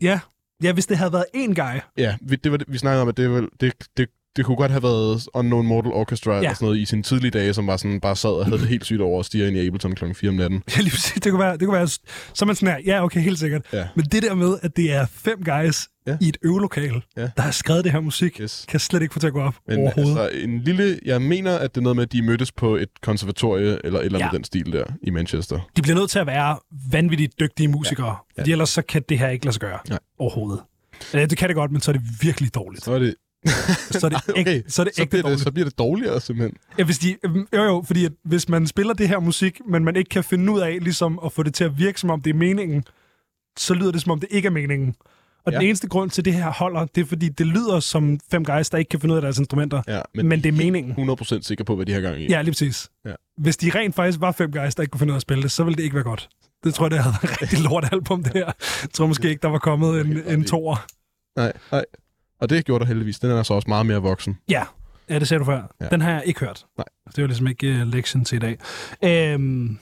Ja. Ja, hvis det havde været én guy. Ja, vi, det var det, vi snakkede om, at det, var, det, det, det kunne godt have været Unknown Mortal Orchestra ja. eller sådan noget i sine tidlige dage, som var sådan, bare sad og havde det helt sygt over at stige ind i Ableton kl. 4 om natten. [laughs] Ja, lige præcis. Det kunne være, det kunne være så man sådan her, ja, okay, helt sikkert. Ja. Men det der med, at det er fem guys Ja. i et øvelokale, Ja. der har skrevet det her musik, Yes. kan slet ikke få til at gå op Men overhovedet. altså, en lille... Jeg mener, at det er noget med, at de mødtes på et konservatorie, eller et eller andet Ja. den stil der, i Manchester. De bliver nødt til at være vanvittigt dygtige musikere, ja. Ja. fordi ellers så kan det her ikke lade sig gøre Nej. overhovedet. Det kan det godt, men så er det virkelig dårligt. Så er det... [laughs] Så er det, okay, okay, så er det så ægte bliver dårligt. det, så bliver det dårligere, simpelthen. Ja, hvis de, jo jo, fordi at hvis man spiller det her musik, men man ikke kan finde ud af ligesom at få det til at virke, som om det er meningen, så lyder det, som om det ikke er meningen. Og ja. Den eneste grund til, det her holder, det er, fordi det lyder som fem guys, der ikke kan finde ud af deres instrumenter. Ja, Men, men det er meningen. 100% sikker på, hvad de har gang i. Ja, lige præcis. Ja. Hvis de rent faktisk var fem guys, der ikke kunne finde ud af at spille det, så ville det ikke være godt. Det tror jeg, det havde været et rigtig lort album, det her. Jeg tror måske ikke, der var kommet en, en toer. Nej, nej. Og det gjorde der heldigvis. Den er så også meget mere voksen. Ja, ja det sagde du før. Ja. Ja. Den har jeg ikke hørt. Nej. Det var ligesom ikke uh, lektion til i dag. Øhm...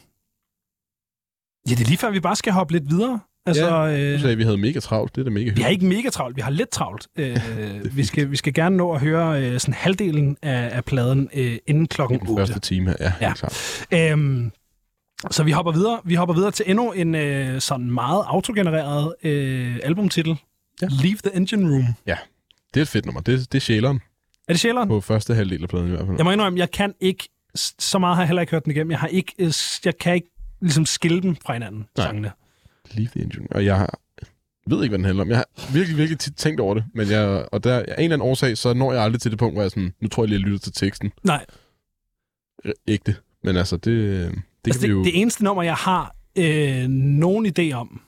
Ja, det er lige før, vi bare skal hoppe lidt videre. Altså, Du øh, sagde, at vi havde mega travlt. Det er da mega vi hyggeligt. har ikke mega travlt, vi har lidt travlt. Øh, [laughs] vi, skal, vi skal gerne nå at høre øh, sådan halvdelen af, af pladen øh, inden klokken Den 8. første time. Ja, Ja. klart. Øhm, så vi hopper videre. Vi hopper videre til endnu en øh, sådan meget autogenereret øh, albumtitel. Ja. Ja. Leave the Engine Room. Det er et fedt nummer. Det, det er sjæleren Er det sjæleren? på første halvdel af pladen i hvert fald. Jeg må indrømme, jeg kan ikke, så meget har jeg heller ikke hørt den igennem. Jeg, har ikke, øh, jeg kan ikke ligesom skille dem fra hinanden, Nej. sangene. Leave the engine. Og jeg har, ved ikke, hvad den handler om. Jeg har virkelig, virkelig tit tænkt over det. Men jeg, og der, af en eller anden årsag, så når jeg aldrig til det punkt, hvor jeg sådan, nu tror jeg lige, jeg lytter til teksten. Nej, R- ægte. Men altså, det, det kan altså vi det, jo... det eneste nummer, jeg har øh, nogen idé om,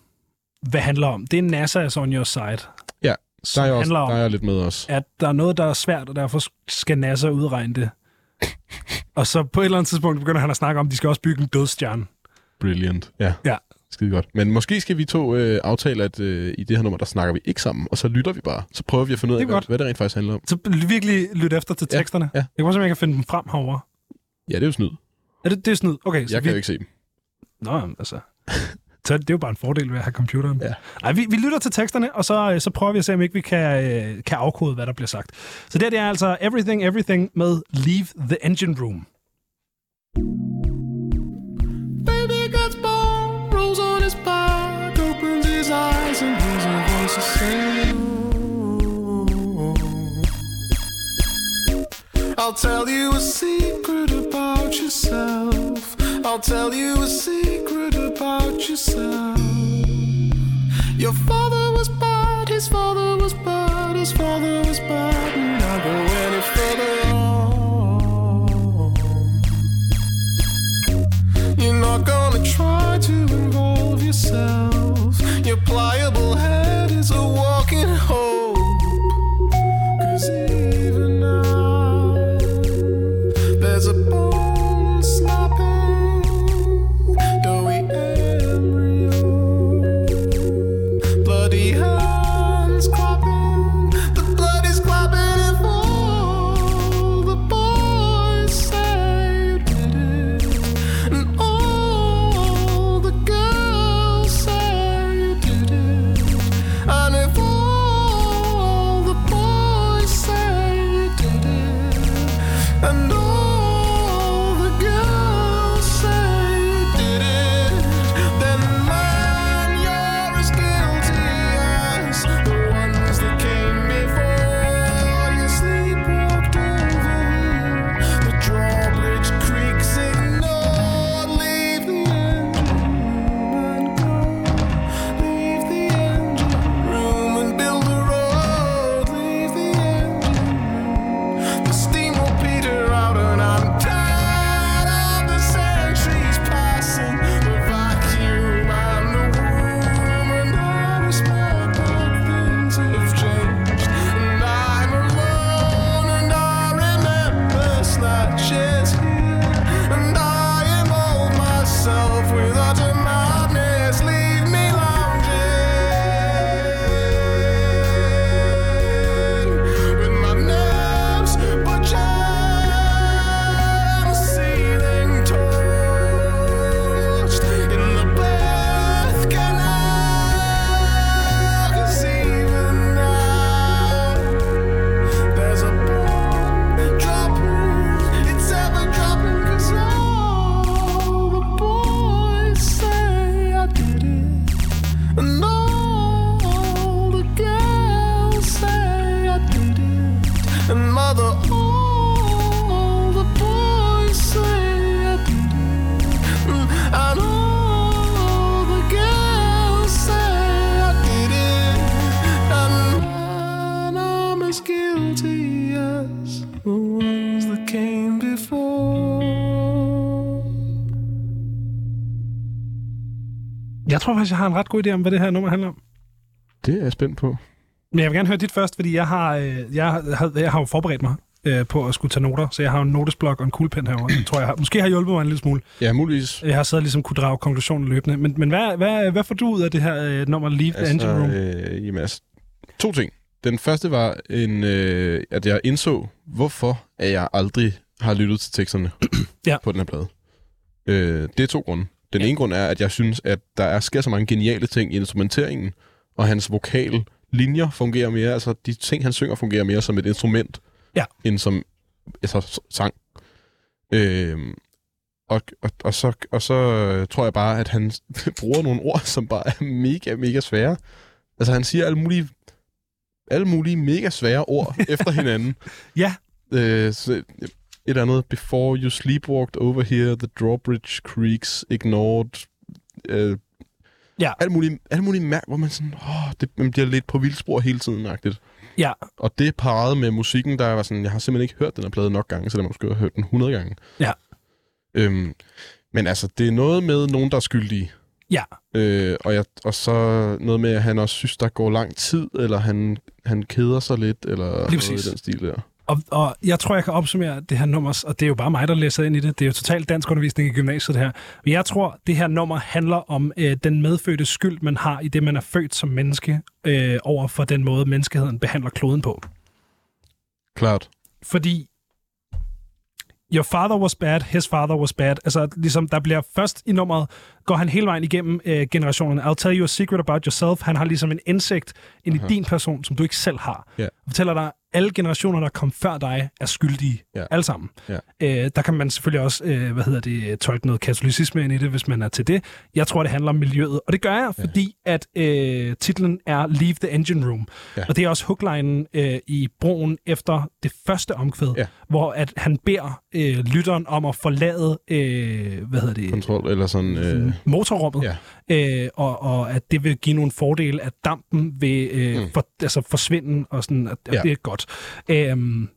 hvad handler om, det er NASA is on your side. Der er jeg, også, handler om, der er jeg lidt med også. at der er noget, der er svært, og derfor skal NASA udregne det. og så på et eller andet tidspunkt begynder han at snakke om, at de skal også bygge en dødstjerne. Brilliant. Ja. Ja. Skide godt. Men måske skal vi to øh, aftale, at øh, i det her nummer, der snakker vi ikke sammen, og så lytter vi bare. Så prøver vi at finde ud af, hvad, hvad det rent faktisk handler om. Så virkelig lyt efter til Ja, teksterne. ja. Jeg kan prøve, om jeg kan finde dem frem herovre. Ja, det er jo snyd. Er det, det er snyd? Okay, så Jeg vi... kan jo ikke se dem. Nå, altså... [laughs] Så det er jo bare en fordel ved at have computeren. Ja. Ej, vi, vi lytter til teksterne, og så, øh, så prøver vi at se, om ikke vi kan, øh, kan afkode, hvad der bliver sagt. Så det, her, det er altså Everything, Everything med Leave the Engine Room. Baby gets born, rolls on his back, opens his eyes and hears a voice to say, I'll tell you a secret about yourself. I'll tell you a secret about yourself. Your father was bad, his father was bad, his father was bad, and I'll go any further on. You're not gonna try to involve yourself. Your pliable head is a walking hope. Jeg tror faktisk, jeg har en ret god idé om, hvad det her nummer handler om. Det er jeg spændt på. Men jeg vil gerne høre dit først, fordi jeg har, øh, jeg har, jeg har jo forberedt mig øh, på at skulle tage noter, så jeg har en notesblok og en kuglepen herovre. Jeg tror, jeg har, måske har hjulpet mig en lille smule. Ja, muligvis. Jeg har siddet ligesom kunne drage konklusionen løbende. Men, men hvad, hvad, hvad får du ud af det her øh, nummer Leave the Engine Room? Øh, jamen, altså, to ting. Den første var, en, øh, at jeg indså, hvorfor at jeg aldrig har lyttet til teksterne Ja. på den her plade. Øh, det er to grunde. Den Ja. ene grund er, at jeg synes, at der er, sker så mange geniale ting i instrumenteringen, og hans vokal linjer fungerer mere, altså de ting, han synger, fungerer mere som et instrument, Ja. end som altså, sang. Øhm, og, og, og, så, og så øh, tror jeg bare, at han [laughs] bruger nogle ord, som bare er mega, mega svære. Altså han siger alle mulige, alle mulige mega svære ord [laughs] efter hinanden. Ja. Øh, så, et andet, before you sleepwalked over here, the drawbridge creaks ignored. Øh, Ja. Alle mulige, alle mulige mærk, hvor man sådan, åh, det, man bliver lidt på vildspor hele tiden, agtigt. Ja, Og det parret med musikken, der var sådan, jeg har simpelthen ikke hørt den her plade nok gange, så jeg måske har hørt den 100 gange. Ja. Øhm, men altså, det er noget med nogen, der er skyldige. ja, Øh, og, jeg, og så noget med, at han også synes, der går lang tid, eller han, han keder sig lidt, eller noget præcis. i den stil der. Og, og jeg tror, jeg kan opsummere det her nummer, og det er jo bare mig, der læser ind i det. Det er jo totalt dansk undervisning i gymnasiet, det her. Men jeg tror, det her nummer handler om øh, den medfødte skyld, man har i det, man er født som menneske, øh, over for den måde, menneskeheden behandler kloden på. Klart. fordi Your father was bad, his father was bad. Altså, ligesom, der bliver først i nummeret, går han hele vejen igennem øh, generationerne. I'll tell you a secret about yourself. Han har ligesom en indsigt ind i din person, som du ikke selv har. Ja. Og fortæller dig, alle generationer, der kom før dig, er skyldige. Ja. Alle sammen. Ja. Øh, der kan man selvfølgelig også, øh, hvad hedder det, tolke noget katolicisme ind i det, hvis man er til det. Jeg tror, det handler om miljøet. Og det gør jeg, fordi at øh, titlen er Leave the Engine Room. Ja. Og det er også hooklinen øh, i broen efter det første omkvæd, Ja. hvor at han beder øh, lytteren om at forlade, øh, hvad hedder det, Kontrol, eller sådan... Øh, motorrummet, ja. øh, og, og at det vil give nogle fordele, at dampen vil øh, Mm. for, altså forsvinde, og sådan, at, at Ja. det er godt. Øhm,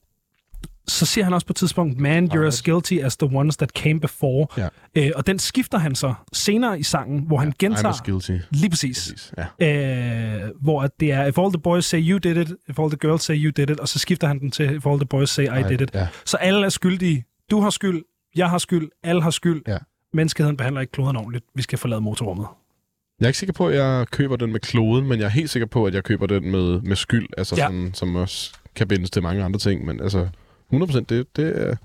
så siger han også på et tidspunkt, man, you're as guilty as the ones that came before. Ja. Øh, og den skifter han så senere i sangen, hvor han I'm gentager... as guilty. Lige præcis. Præcis. Ja. Øh, hvor at det er, if all the boys say you did it, if all the girls say you did it, og så skifter han den til, if all the boys say I, Ej, did it. Ja. Så alle er skyldige. Du har skyld, jeg har skyld, alle har skyld. Ja. Menneskeheden behandler ikke kloden ordentligt. Vi skal forlade motorrummet. Jeg er ikke sikker på, at jeg køber den med kloden, men jeg er helt sikker på, at jeg køber den med, med skyld, altså ja. sådan, som også kan bindes til mange andre ting. Men altså, 100% det, det er...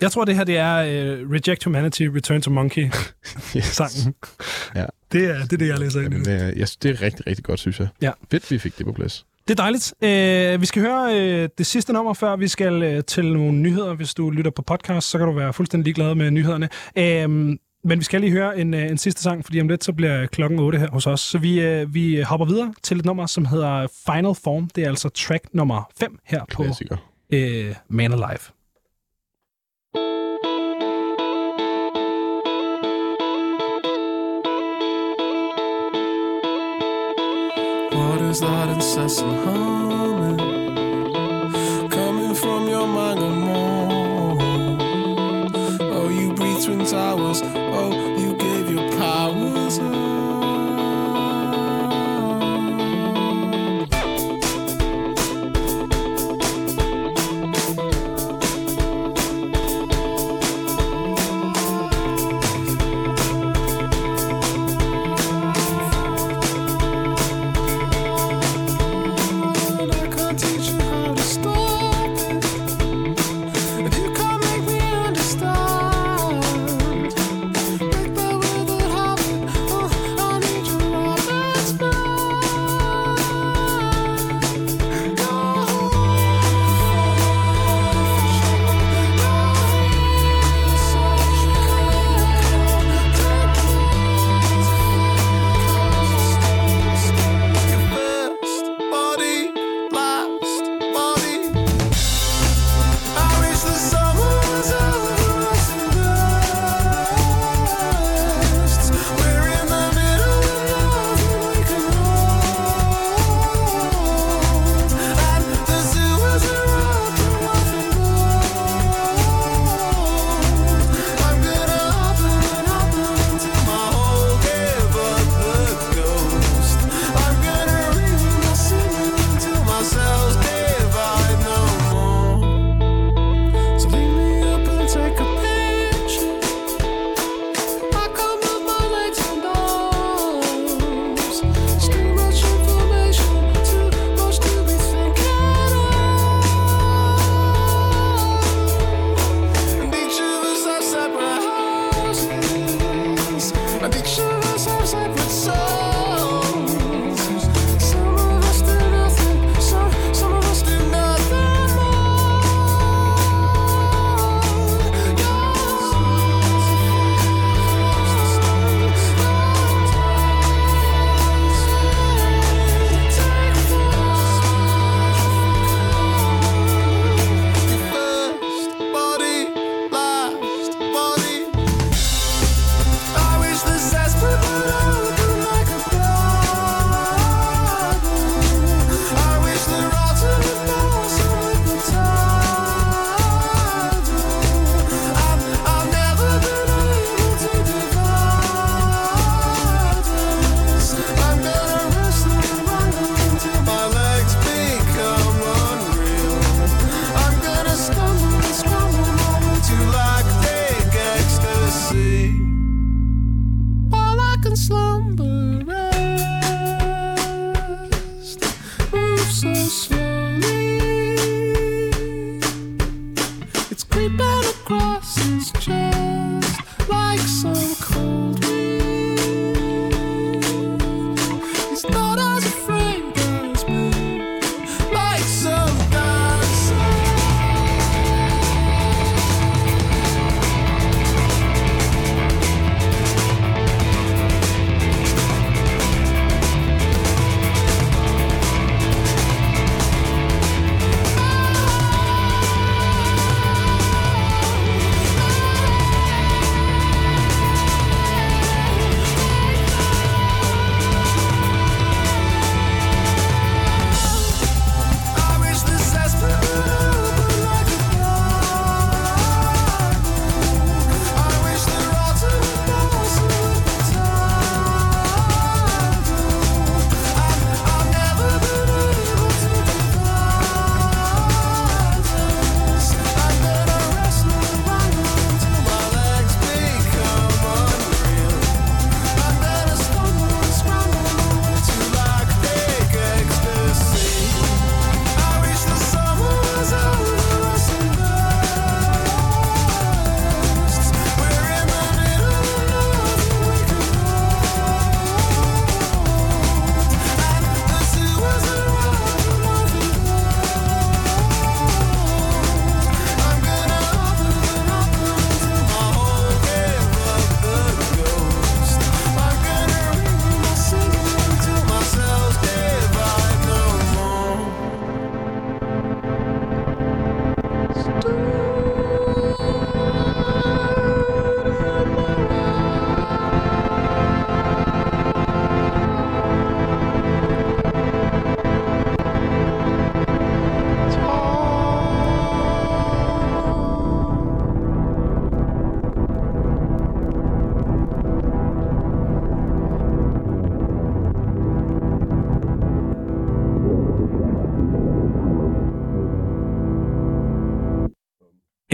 Jeg tror, det her det er uh, Reject Humanity, Return to Monkey [laughs] sangen. Ja. Det er det, er det jeg læser ind i. Det. er, jeg synes, det er rigtig, rigtig godt, synes jeg. Ja. Fedt, vi fik det på plads. Det er dejligt. Uh, vi skal høre uh, det sidste nummer, før vi skal uh, til nogle nyheder. Hvis du lytter på podcast, så kan du være fuldstændig ligeglad med nyhederne. Uh, men vi skal lige høre en, uh, en sidste sang, fordi om lidt så bliver klokken 8 her hos os. Så vi, uh, vi hopper videre til et nummer, som hedder Final Form. Det er altså track nummer 5 her på Klassiker. uh, Man Alive. What is that incessant humming coming from your mind and more? Oh, you breathe twin towers. Peace.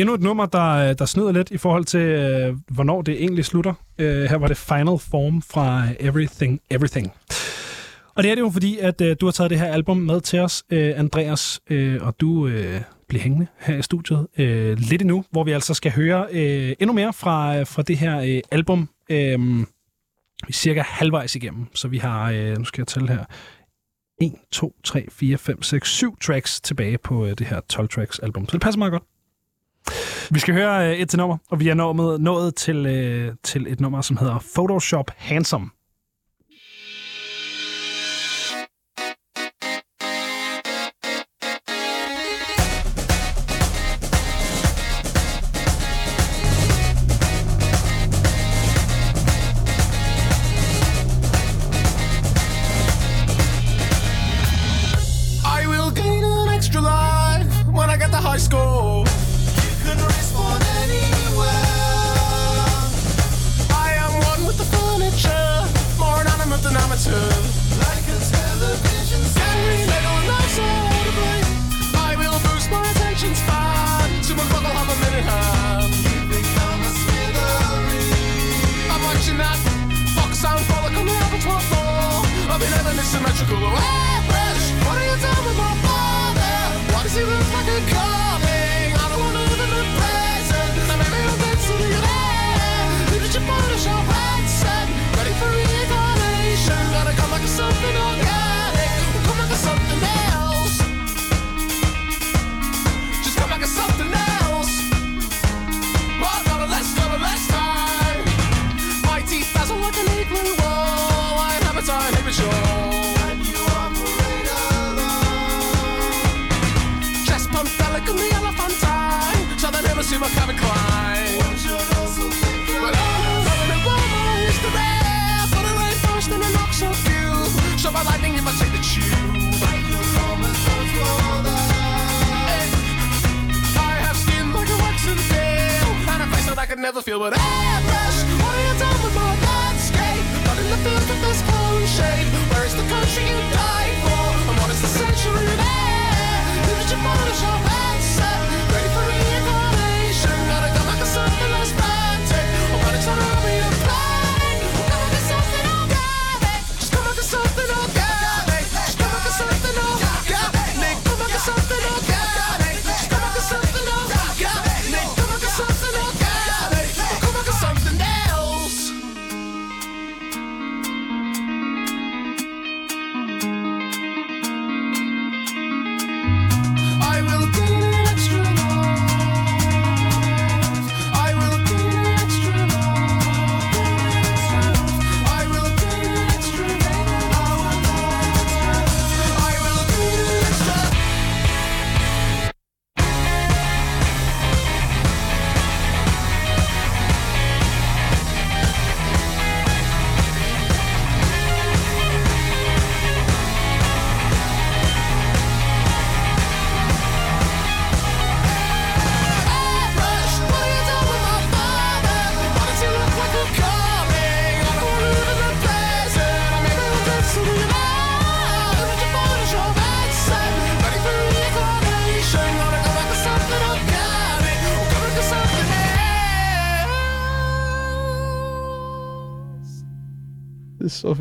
Endnu et nummer, der, øh, der snyder lidt i forhold til, øh, hvornår det egentlig slutter. Øh, her var det Final Form fra Everything Everything. Og det er det jo fordi, at øh, du har taget det her album med til os, øh, Andreas, øh, og du øh, bliver hængende her i studiet øh, lidt endnu, hvor vi altså skal høre øh, endnu mere fra, øh, fra det her øh, album. Øh, vi er cirka halvvejs igennem, så vi har, øh, nu skal jeg tælle her, 1, 2, 3, 4, 5, 6, 7 tracks tilbage på øh, det her 12 tracks album. Så det passer meget godt. Vi skal høre øh, et til nummer, og vi er nået, nået til, øh, til et nummer, som hedder Photoshop Handsome.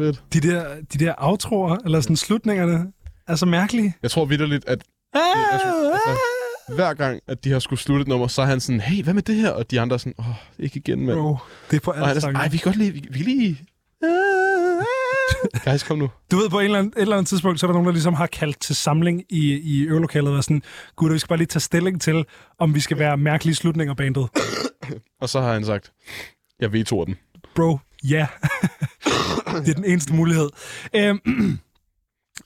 Fedt. De der, de der outroer, eller sådan slutningerne, er så mærkelige. Jeg tror vidderligt, at Ah, altså, hver gang, at de har skulle slutte et nummer, så er han sådan, hey, hvad med det her? Og de andre er sådan, åh, ikke igen, mand. Bro, det er på alle er sådan, ej, vi kan godt lige, vi, vi kan lige... [laughs] Guys, kom nu. Du ved, på en eller anden, et eller andet tidspunkt, så er der nogen, der ligesom har kaldt til samling i, i øvelokalet og sådan, gud, vi skal bare lige tage stilling til, om vi skal være mærkelige slutninger bandet. [coughs] Og så har han sagt, jeg vetoer den. Bro, ja. det er den eneste mulighed. Øhm,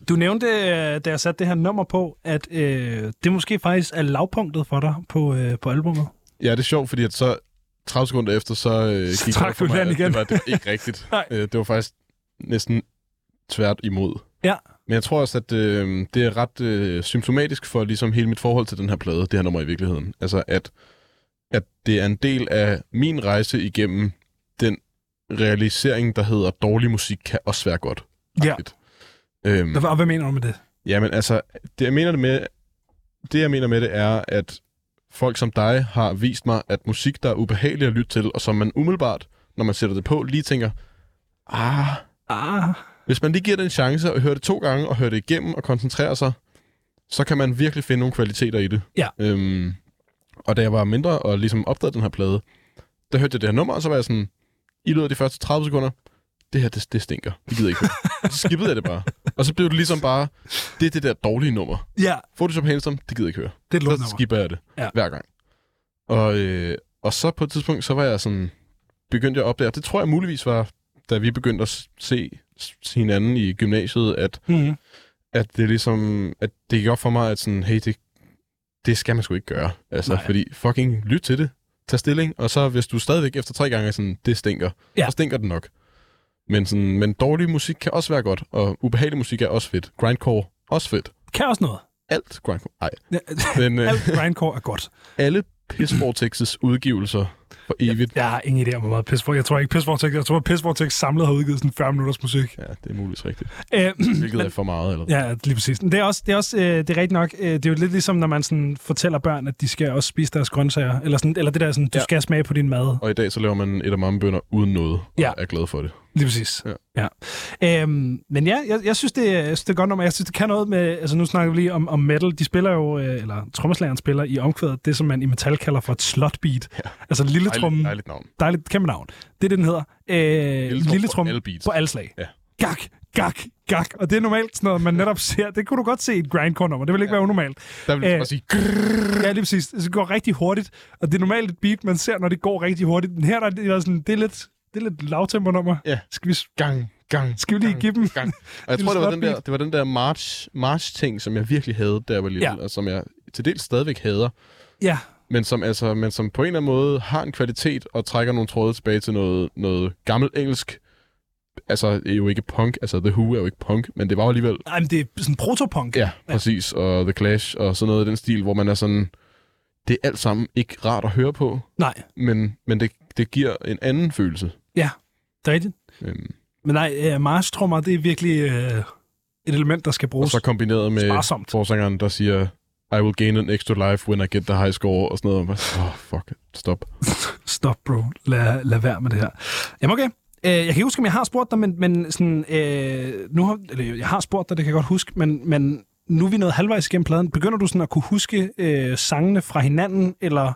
du nævnte, øh, da jeg satte det her nummer på, at øh, det måske faktisk er lavpunktet for dig på, øh, på albumet. Ja, det er sjovt, fordi at så 30 sekunder efter, så øh, gik trak det for du mig, igen. Det var, det ikke rigtigt. [laughs] Nej. øh, det var faktisk næsten tvært imod. Ja. Men jeg tror også, at øh, det er ret øh, symptomatisk for ligesom hele mit forhold til den her plade, det her nummer i virkeligheden. Altså, at, at det er en del af min rejse igennem den realisering, der hedder, dårlig musik kan også være godt. Ja. Øhm, Og hvad mener du med det? Jamen altså, det jeg mener det med, det jeg mener med det er, at folk som dig har vist mig, at musik, der er ubehagelig at lytte til, og som man umiddelbart, når man sætter det på, lige tænker, ah, Ah, hvis man lige giver det en chance og hører det to gange og hører det igennem og koncentrerer sig, så kan man virkelig finde nogle kvaliteter i det. Ja. Øhm, og da jeg var mindre og ligesom opdagede den her plade, der hørte jeg det her nummer, og så var jeg sådan, i løbet af de første 30 sekunder, det her, det, det stinker. Det gider jeg ikke så skippede jeg det bare. Og så blev det ligesom bare, det er det der dårlige nummer. ja, Photoshop Handsome, det gider jeg ikke høre. det er et Så skipper jeg det Ja. hver gang. Og, øh, og så på et tidspunkt, så var jeg sådan, begyndte jeg at opdage, det tror jeg muligvis var, da vi begyndte at se hinanden i gymnasiet, at, Mm. at det ligesom, at det gik op for mig, at sådan, hey, det, det skal man sgu ikke gøre. Altså, Nej. fordi fucking lyt til det. Tag stilling, og så hvis du stadigvæk efter tre gange er sådan, det stinker, Ja. så stinker det nok. Men, sådan, men dårlig musik kan også være godt, og ubehagelig musik er også fedt. Grindcore, også fedt. Kan også noget. Alt grindcore. Ej, Ja, men øh, Alt grindcore er godt. alle Piss Vortex's udgivelser for evigt. Jeg har ingen idé om, hvor meget Piss Jeg tror ikke, Piss Vortex, jeg tror, at Piss Vortex samlet har udgivet sådan 40 minutters musik. Ja, det er muligvis rigtigt. Øh, [clears throat] Hvilket er for meget, eller Ja, lige præcis. Det er også, det er, også øh, det er rigtigt nok. Øh, det er jo lidt ligesom, når man sådan fortæller børn, at de skal også spise deres grøntsager. Eller, sådan, eller det der sådan, du Ja. skal smage på din mad. Og i dag så laver man et af mammebønder uden noget, og Ja. er glad for det. Lige præcis. Ja. ja. Øhm, men ja, jeg, jeg, synes, det, er- jeg synes, det er godt nummer. Jeg synes, det kan noget med... Altså, nu snakker vi lige om, om metal. De spiller jo... Øh, eller trommeslageren spiller i omkvædet det, som man i metal kalder for et slot beat. Ja. Altså lille trummen. Dejligt, dejligt navn. Dejligt, kæmpe navn. Det er det, den hedder. Øh, lille, trum lille på på alle slag. Ja. Gak, gak, gak. Og det er normalt sådan noget, man [laughs] netop ser. Det kunne du godt se i et grindcore-nummer. Det vil ikke ja. være unormalt. Der vil Øh, bare sige, Ja, lige præcis. Det går rigtig hurtigt, og det er normalt et beat, man ser, når det går rigtig hurtigt. Men her der er det, sådan, det er lidt, det er lidt lavtempo-nummer. Ja. Skal vi, gang, gang, skal vi lige gang, give dem? gang. Og jeg [laughs] tror, det var, den der, det var den der march, march-ting, som jeg virkelig havde, jeg var lille, Ja. og som jeg til dels stadigvæk hader. Ja, Men som, altså, men som på en eller anden måde har en kvalitet og trækker nogle tråde tilbage til noget, noget gammelt engelsk. Altså, det er jo ikke punk. Altså, The Who er jo ikke punk, men det var alligevel Ej, men det er sådan protopunk. Ja, præcis. Og The Clash og sådan noget i den stil, hvor man er sådan... Det er alt sammen ikke rart at høre på, Nej, men, men det, det giver en anden følelse. det er rigtigt. Øhm, Men nej, uh, marstrummer, det er virkelig uh, et element, der skal og bruges så kombineret med sparsomt. forsangeren, der siger, I will gain an extra life when I get the high score, og sådan noget. Åh, oh, fuck, stop. [laughs] Stop, bro. Lad, lad være med det her. Jamen okay. Øh, jeg kan ikke huske, om jeg har spurgt dig, men, men sådan, øh, nu har, eller, jeg har spurgt dig, det kan jeg godt huske, men, men nu er vi nået halvvejs igennem pladen. Begynder du sådan at kunne huske øh, sangene fra hinanden, eller...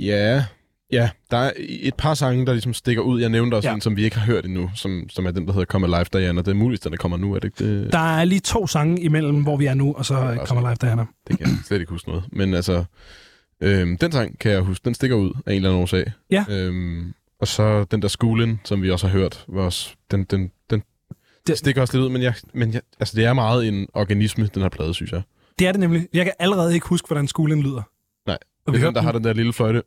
Ja, ja, der er et par sange, der ligesom stikker ud. Jeg nævnte også Ja. en, som vi ikke har hørt endnu, som, som er den, der hedder Come Alive Diana. Det er muligt, den der kommer nu, er det ikke det? Der er lige to sange imellem, hvor vi er nu, og så Ja, øh, altså. kommer live Diana. Det kan jeg [clears throat] slet ikke huske noget. Men altså, øhm, den sang kan jeg huske. Den stikker ud af en eller anden årsag. Ja. Øhm, og så den der Schoolen, som vi også har hørt, var også, den, den, den Det- stikker også lidt ud. Men, jeg, men jeg, altså, det er meget en organisme, den her plade, synes jeg. Det er det nemlig. Jeg kan allerede ikke huske, hvordan skolen lyder. Nej. Og Det er den, der har den der lille fløjte.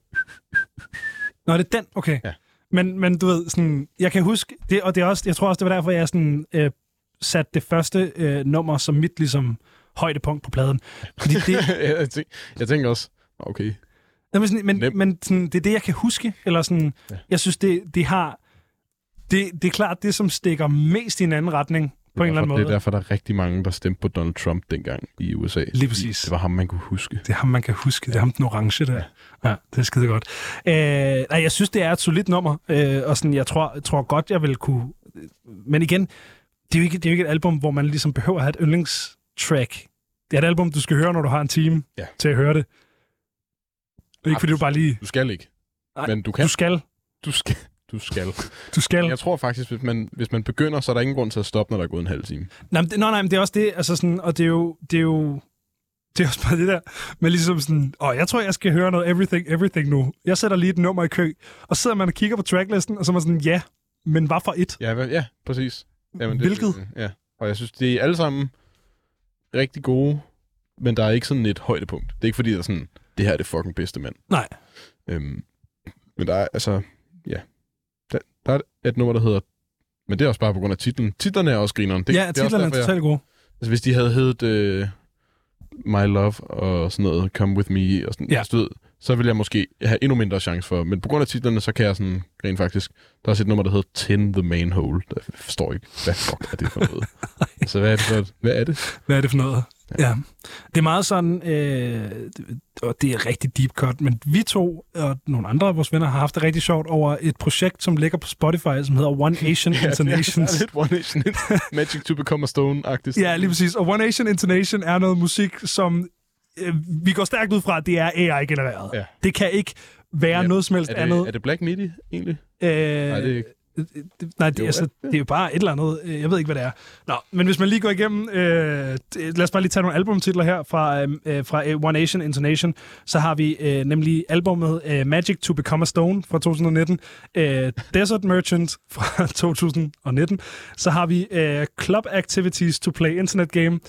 Nå, det er den? Okay. Ja. Men, men du ved, sådan, jeg kan huske, det, og det er også, jeg tror også, det var derfor, jeg sådan, øh, satte det første øh, nummer som mit ligesom, højdepunkt på pladen. Fordi det, [laughs] jeg, tænker, jeg tænker også, okay. Jamen, sådan, men, Nem. men sådan, det er det, jeg kan huske. Eller sådan. Ja. Jeg synes, det, det har... Det, det er klart det, som stikker mest i en anden retning, på en eller anden Det er måde. derfor, der er rigtig mange, der stemte på Donald Trump dengang i USA. Lige præcis. Det var ham, man kunne huske. Det er ham, man kan huske. Det er ham, den orange der. Ja, det er skide godt. Øh, nej, jeg synes, det er et solidt nummer. Øh, og sådan, jeg tror, jeg tror godt, jeg vil kunne... Men igen, det er, jo ikke, det er jo ikke et album, hvor man ligesom behøver at have et yndlingstrack. Det er et album, du skal høre, når du har en time Ja. til at høre det. Ikke fordi du bare lige... Du skal ikke. Nej, Men du kan. Du skal. Du skal. Du skal. Du skal. Jeg tror faktisk, hvis man, hvis man begynder, så er der ingen grund til at stoppe, når der er gået en halv time. Nej, men det, nej, nej, men det er også det, altså sådan, og det er jo, det er jo, det er også bare det der, men ligesom sådan, åh, jeg tror, jeg skal høre noget Everything, Everything nu. Jeg sætter lige et nummer i kø, og så sidder man og kigger på tracklisten, og så er man sådan, ja, men hvad for et? Ja, ja præcis. Jamen, Hvilket? Ja, og jeg synes, det er alle sammen rigtig gode, men der er ikke sådan et højdepunkt. Det er ikke fordi, der er sådan, det her er det fucking bedste mand. Nej. Øhm, men der er, altså, ja. Der, er et nummer, der hedder, men det er også bare på grund af titlen. Titlerne er også grineren. Det, ja, det er titlerne er derfor, jeg- totalt gode. Altså, hvis de havde heddet uh, My Love og sådan noget, Come With Me og sådan Ja. så ville jeg måske have endnu mindre chance for. Men på grund af titlerne, så kan jeg sådan rent faktisk... Der er også et nummer, der hedder Tin the Main Hole. Der forstår ikke, hvad fuck er det for noget? [laughs] altså, hvad er det for Hvad er det? Hvad er det for noget? Ja. Det er meget sådan, øh, og det er rigtig deep cut, men vi to og nogle andre af vores venner har haft det rigtig sjovt over et projekt, som ligger på Spotify, som hedder One [laughs] Asian Internations. Ja, det er lidt One Nation. Magic to Become a Stone-agtigt. Ja, lige præcis. Og One Asian Internation er noget musik, som øh, vi går stærkt ud fra, at det er AI-genereret. Ja. Det kan ikke være Ja, noget som helst Er det, andet. er det Black Midi, egentlig? Øh, Nej, det er ikke. Det- Nej, det, Jo, altså, er det? er jo bare et eller andet. øh, Jeg ved ikke, hvad det er. Nå, men hvis man lige går igennem... Øh, lad os bare lige tage nogle albumtitler her fra, øh, fra øh, One Nation Internation. Så har vi øh, nemlig albumet øh, Magic to Become a Stone fra 2019. Øh, Desert Merchant fra [laughs] 2019. Så har vi øh, Club Activities to Play Internet Game.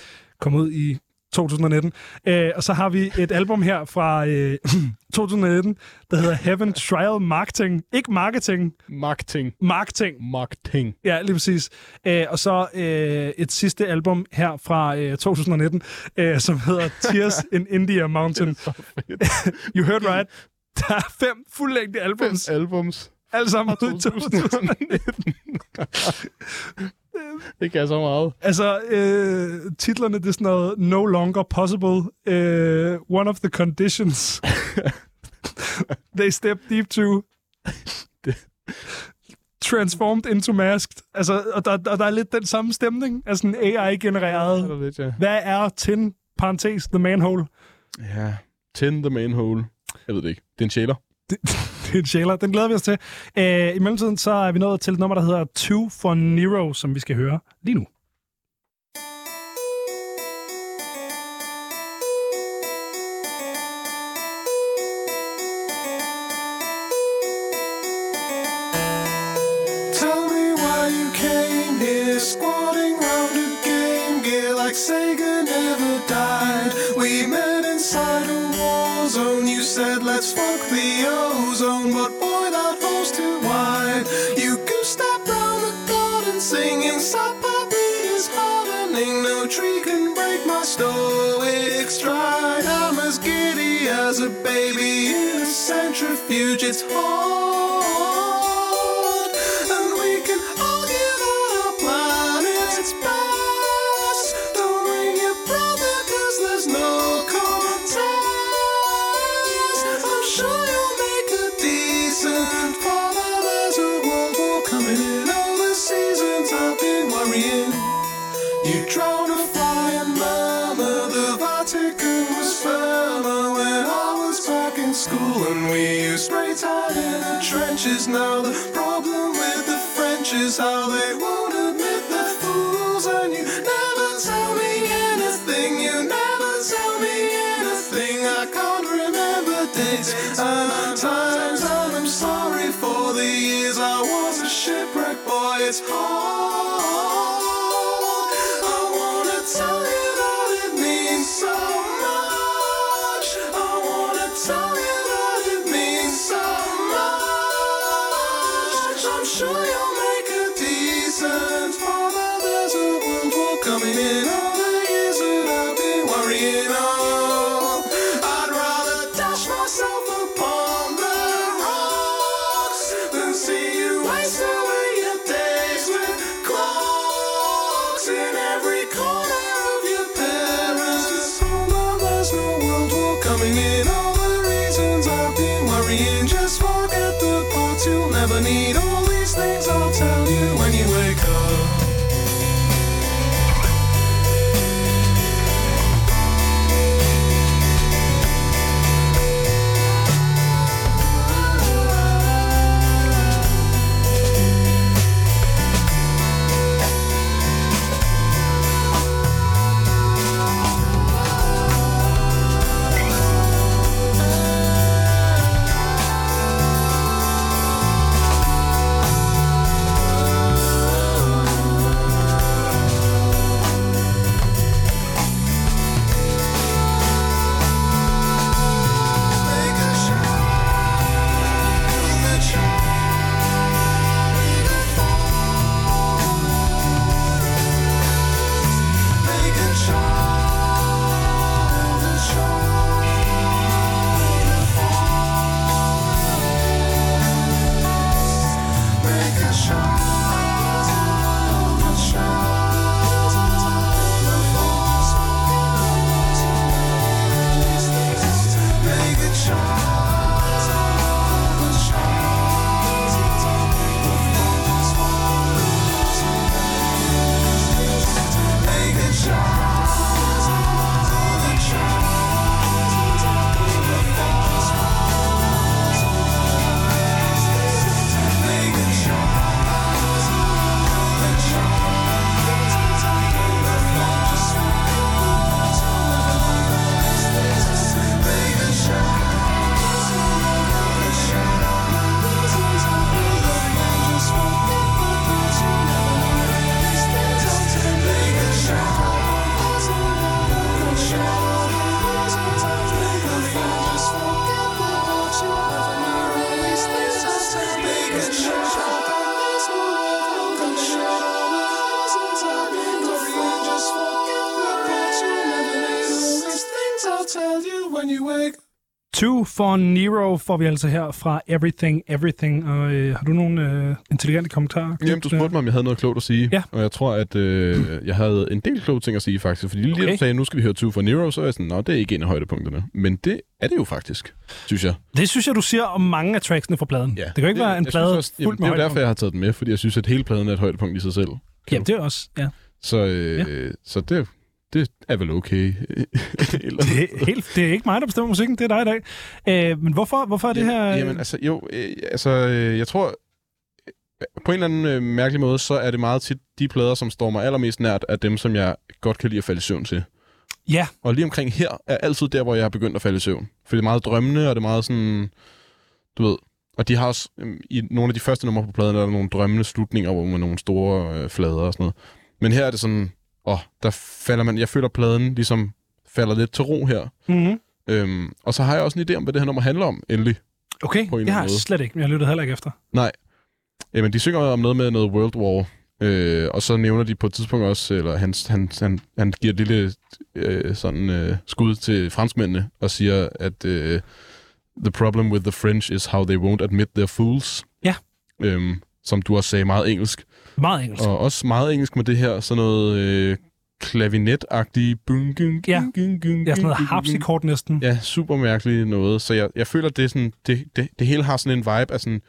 Kom ud i 2019. Øh, og så har vi et album her fra øh, [clears throat] 2019, der hedder Heaven Trial Marketing. Ikke marketing, Marketing. marketing. Marketing. Ja, lige præcis. Øh, og så øh, et sidste album her fra øh, 2019, øh, som hedder Tears [laughs] in India Mountain. [laughs] You heard right. Der er fem fuldlængde albums, Albums. alle sammen i 2019. [laughs] 2019. det kan så meget. Altså, øh, titlerne, det er sådan noget No Longer Possible, øh, One of the Conditions, [laughs] They Step Deep to, Transformed into Masked. Altså, og der, og der er lidt den samme stemning sådan Det AI-genereret. er lidt, ja. Hvad er Tin, parentes, The Manhole? Ja. Tin the manhole. Jeg ved det ikke. Det er en sjæler. Det [laughs] [laughs] er. Den glæder vi os til. Øh, I mellemtiden så er vi nået til et nummer, der hedder Two for Nero, som vi skal høre lige nu. I'm as giddy as a baby in a centrifuge. It's hard, the trenches Now the problem with the French is how they won't admit they're fools And you. Never tell me anything. You never tell me anything. I can't remember dates and uh, times And I'm sorry for the years. I was a shipwreck. Boy It's hard when you wake Two for Nero får vi altså her fra Everything Everything. Og øh, har du nogle øh, intelligente kommentarer? Jamen, du spurgte mig, om jeg havde noget klogt at sige. Ja. Og jeg tror, at øh, jeg havde en del kloge ting at sige, faktisk. Fordi lige Okay. du sagde, nu skal vi høre Two for Nero, så er jeg sådan, nå, det er ikke en af højdepunkterne. Men det er det jo faktisk, synes jeg. Det synes jeg, du siger om mange af tracksene fra pladen. det kan jo ikke være en plade synes også, jamen, Det er jo derfor, jeg har taget den med, fordi jeg synes, at hele pladen er et højdepunkt i sig selv. Jamen, det er også, ja. Så, øh, ja. så det, det er vel okay. [laughs] Eller, Det er, helt, det er ikke mig, der bestemmer musikken, det er dig i dag. Øh, men hvorfor, hvorfor er det her... Jamen, jamen altså, jo, øh, altså, øh, jeg tror, øh, på en eller anden øh, mærkelig måde, så er det meget tit de plader, som står mig allermest nært, af dem, som jeg godt kan lide at falde i søvn til. Ja, Og lige omkring her er altid der, hvor jeg har begyndt at falde i søvn. For det er meget drømmende, og det er meget sådan, du ved... Og de har også, øhm, i nogle af de første numre på pladen, er der nogle drømmende slutninger, hvor man nogle store øh, flader og sådan noget. Men her er det sådan, åh, der falder man, jeg føler pladen ligesom falder lidt til ro her. mm-hmm. Øhm, og så har jeg også en idé om, hvad det her nummer handler om, endelig. okay, På en det har jeg slet ikke, men jeg lyttede heller ikke efter. Nej. Jamen, de synger om noget med noget World War, øh, og så nævner de på et tidspunkt også, eller han, han, han, han giver et lille øh, sådan, øh, skud til franskmændene, og siger, at øh, the problem with the French is how they won't admit they're fools. Ja. Øhm, som du også sagde, meget engelsk. Meget engelsk. Og også meget engelsk med det her, sådan noget øh, klavinetagtige... bung, gung, Ja. gung, gung, Ja, sådan noget harpsichord næsten. Ja, super mærkeligt noget. Så jeg, jeg føler, det, er sådan, det, det, det hele har sådan en vibe af sådan...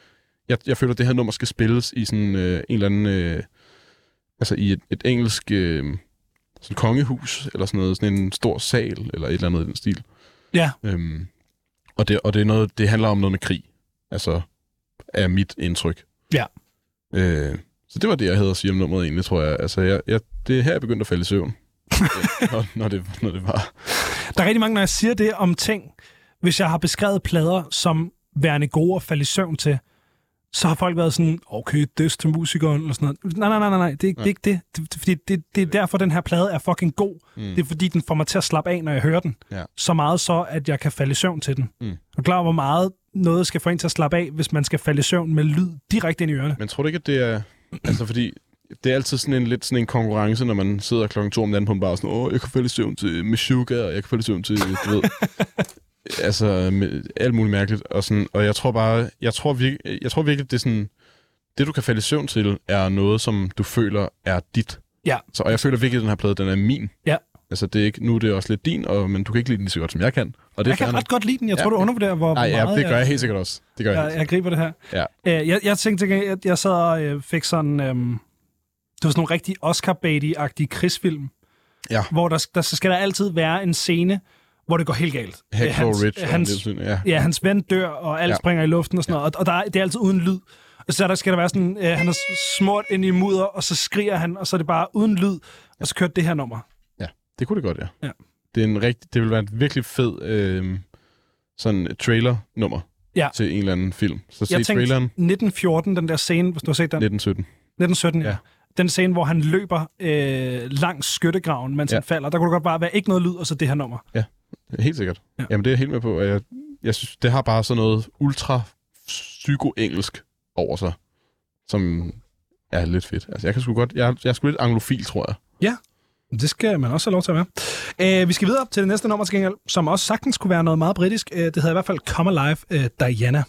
Jeg, jeg føler, det her nummer skal spilles i sådan øh, en eller anden... Øh, altså i et, et engelsk øh, sådan kongehus, eller sådan noget, sådan en stor sal, eller et eller andet i den stil. Ja, Øhm, og det, og det, er noget, det handler om noget med krig. Altså, er mit indtryk. Ja. Øh, så det var det, jeg havde at sige om nummeret egentlig, tror jeg. Altså, jeg, jeg, det er her, jeg begyndte at falde i søvn. [laughs] Når, når, det, når det var. der er rigtig mange, når jeg siger det om ting, hvis jeg har beskrevet plader som værende gode at falde i søvn til, så har folk været sådan, okay, det til musikeren, eller sådan noget. Nej, nej, nej, nej, nej, det er, ikke- det er ikke det. det, fordi det, det er derfor, den her plade er fucking god. Mm. Det er fordi, den får mig til at slappe af, når jeg hører den. Ja. Så meget så, at jeg kan falde i søvn til den. Mm. Du klar hvor meget noget skal få en til at slappe af, hvis man skal falde i søvn med lyd direkte ind i ørerne? Men tror du ikke, at det er... Altså, fordi det er altid sådan en lidt sådan en konkurrence, når man sidder klokken to om natten på en bar, sådan, åh, jeg kan falde i søvn til Meshuggah, og jeg kan falde i søvn til, du ved... [laughs] altså, med, alt muligt mærkeligt. Og, sådan, og jeg tror bare, jeg tror, virkelig, jeg tror virkelig, det er sådan... Det, du kan falde i søvn til, er noget, som du føler er dit. Ja. Så, og jeg føler virkelig, at den her plade, den er min. Ja. Altså, det er ikke, nu er det også lidt din, og, men du kan ikke lide den lige så godt, som jeg kan. Og det Jeg kan nok. ret godt lide den. Jeg tror, Ja. du undervurderer, hvor Nej, ja, meget det gør jeg helt sikkert også. Det gør jeg, jeg, jeg griber det her. Ja. Øh, jeg, jeg tænkte, at jeg, jeg sad og øh, fik sådan... Øhm, det var sådan nogle rigtig oscar agtige krigsfilm. Ja. Hvor der, der så skal der altid være en scene, hvor det går helt galt. Øh, Hacksaw hans, Ridge. hans, det, ja. ja, hans ven dør, og alt ja. Ja. springer i luften og sådan noget. Og, og der er, det er altid uden lyd. Og så der skal der være sådan, øh, han er smurt ind i mudder, og så skriger han, og så er det bare uden lyd. Og så kører det her nummer. Det kunne det godt, ja. Ja. Det, er en rigtig, det vil være et virkelig fed øh, sådan trailer-nummer Ja. til en eller anden film. Så se Jeg tænkte, traileren 1914, den der scene, hvis du har set den. 1917. 1917, ja. Ja. Den scene, hvor han løber øh, langs skyttegraven, mens ja. Ja. han falder. Der kunne det godt bare være ikke noget lyd, og så det her nummer. Helt sikkert. Ja. Ja. Jamen, det er jeg helt med på. Jeg, jeg synes, det har bare sådan noget ultra psyko-engelsk over sig, som er lidt fedt. Altså, jeg kan sgu godt... Jeg, jeg er sgu lidt anglofil, tror jeg. Det skal man også have lov til at være. Øh, vi skal videre til det næste nummer til gengæld, som også sagtens kunne være noget meget britisk. Øh, det hedder i hvert fald Come Alive, øh, Diana.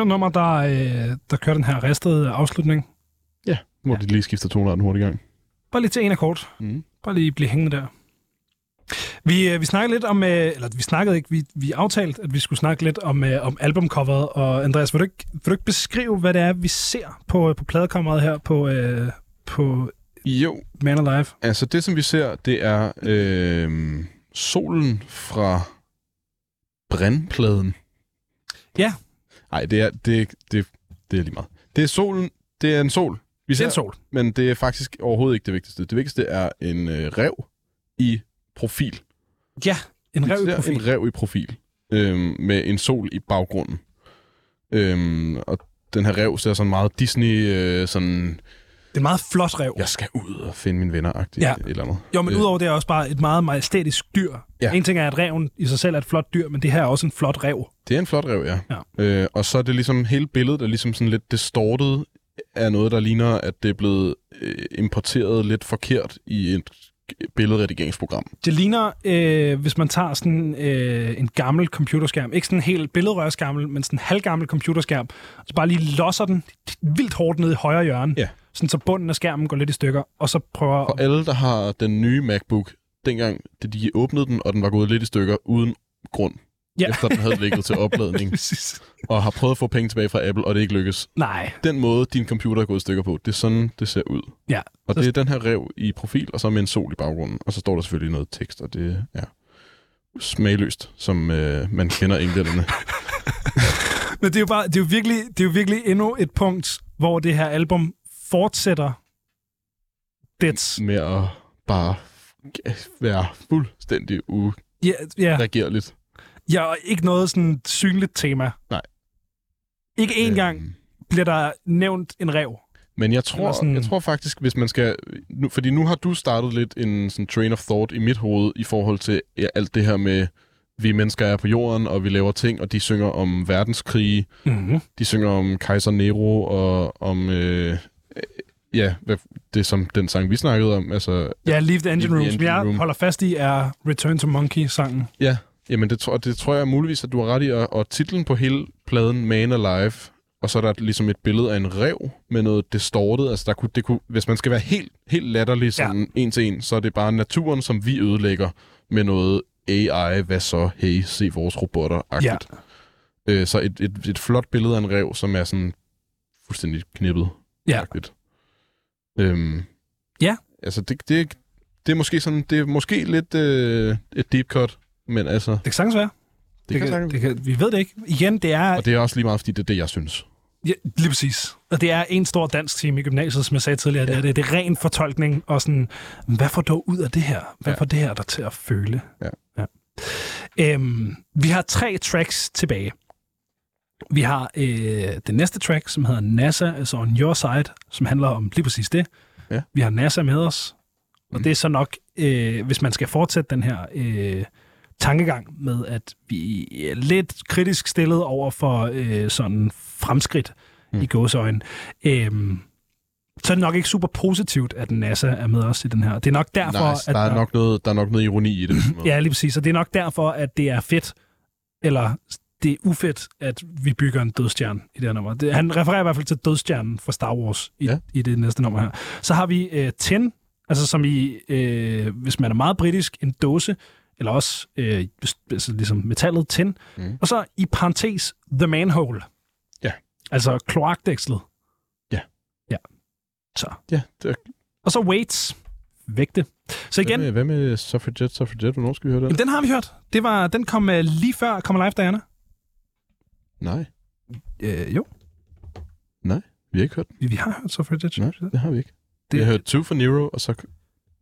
Endnu nummer, der, øh, der kører den her ristede afslutning. Ja, hvor de lige skifter toner den hurtigt gang. Bare lige til en akkord. Mm. Bare lige blive hængende der. Vi, øh, vi snakkede lidt om, øh, eller vi snakkede ikke, vi, vi aftalte, at vi skulle snakke lidt om, øh, om albumcoveret. Og Andreas, vil du, ikke, vil du ikke beskrive, hvad det er, vi ser på, på pladekommeret her på, på Jo, Man Alive? altså det som vi ser, det er øh, solen fra brandpladen. Ja. Nej, det er, det, det, det er lige meget. Det er solen, det er en sol. Vi Det ser, er en sol. Men det er faktisk overhovedet ikke det vigtigste. Det vigtigste er en øh, rev i profil. Ja, en rev i profil. En rev i profil. Øhm, med en sol i baggrunden. Øhm, og den her rev ser sådan meget Disney, øh, sådan, Det er en meget flot rev. jeg skal ud og finde mine venner agtigt Ja. eller andet. Jo, men Øh. udover det er også bare et meget majestætisk dyr. Ja. En ting er, at reven i sig selv er et flot dyr, men det her er også en flot rev. Det er en flot rev, ja. Ja. Øh, og så er det ligesom hele billedet er ligesom sådan lidt distortet af noget, der ligner, at det er blevet øh, importeret lidt forkert i et billedredigeringsprogram. Det ligner, øh, hvis man tager sådan øh, en gammel computerskærm, ikke sådan en helt billedrørsgammel, men sådan en halvgammel computerskærm, og så bare lige losser den vildt hårdt ned i højre hjørne, Ja. Sådan så bunden af skærmen går lidt i stykker, og så prøver... For alle, der har den nye MacBook, dengang det de åbnede den, og den var gået lidt i stykker uden grund, Ja. efter den havde ligget til [laughs] opladning, og har prøvet at få penge tilbage fra Apple, og det ikke lykkes. Nej, Den måde, din computer er gået i stykker på, det er sådan, det ser ud. Ja. Og det er den her rev i profil, og så med en sol i baggrunden. Og så står der selvfølgelig noget tekst, og det er smagløst, som øh, man kender englænderne. [laughs] men det er jo, bare, det er jo, virkelig, det er jo virkelig endnu et punkt, hvor det her album fortsætter dets. med at bare være fuldstændig Ja, ja, ureagerligt. ja, og ikke noget sådan synligt tema. Nej. Ikke én gang Øhm, bliver der nævnt en rev. Men jeg tror, sådan- jeg tror faktisk, hvis man skal... Nu, fordi nu har du startet lidt en sådan train of thought i mit hoved i forhold til ja, alt det her med, vi mennesker er på jorden, og vi laver ting, og de synger om verdenskrige, Mm-hmm. de synger om kejser Nero, og om... Øh, ja, det som den sang, vi snakkede om. Altså, Ja, Leave the Engine Room, som jeg Room. holder fast i, er Return to Monkey-sangen. ja, jamen det tror, det tror jeg muligvis, at du har ret i. Og, og titlen på hele pladen, Man Alive, og så er der ligesom et billede af en rev med noget distortet. Altså, der kunne, det kunne, hvis man skal være helt, helt latterlig sådan ja. en til en, så er det bare naturen, som vi ødelægger med noget AI, hvad så, hey, se vores robotter-agtigt. Ja. Øh, så et, et, et flot billede af en rev, som er sådan fuldstændig knippet. Ja. agtigt. Øhm, Ja. Altså, det, det, det er måske sådan, det er måske lidt øh, et deep cut, men altså, Det kan sagtens være. det, det kan, sagtens- det kan, vi ved det ikke. Igen, det er... Og det er også lige meget, fordi det er det, jeg synes. Ja, lige præcis. Og det er en stor dansk team i gymnasiet, som jeg sagde tidligere. Ja. Det, er, det, er ren fortolkning og sådan, hvad får du ud af det her? Hvad Ja. får det her der til at føle? Ja. ja. Øhm, vi har tre tracks tilbage. Vi har øh, det næste track, som hedder NASA, altså On Your Side, som handler om lige præcis det. Ja. Vi har NASA med os, og Mm. det er så nok, øh, hvis man skal fortsætte den her øh, tankegang med, at vi er lidt kritisk stillet over for øh, sådan fremskridt Mm. i gåsøjne. Øhm, så er det nok ikke super positivt, at NASA er med os i den her. Det er nok derfor, Nej, at der, er nok noget, der er nok noget ironi i det. Ja, lige præcis. Og det er nok derfor, at det er fedt, eller det er ufedt, at vi bygger en dødstjerne i det her nummer. Det, han refererer i hvert fald til dødstjernen fra Star Wars i, Ja. i det næste nummer her. Så har vi øh, 10, altså som i, øh, hvis man er meget britisk, en dåse, eller også øh, altså ligesom metallet 10. Mm. Mm. Og så i parentes, The Manhole. Ja. Altså kloakdækslet. Ja. Ja. Så. Ja, det er, Og så Weights. vægte. Så igen, Hvad med, hvad med Suffragette, Suffragette? Hvornår skal vi høre den? jamen, den har vi hørt. Det var, den kom uh, lige før Come Alive, Diana. Nej, Øh, jo, vi har ikke hørt den. vi, vi har hørt Suffragette. Nej, det har vi ikke. Det- Vi har hørt Two for Nero, og så...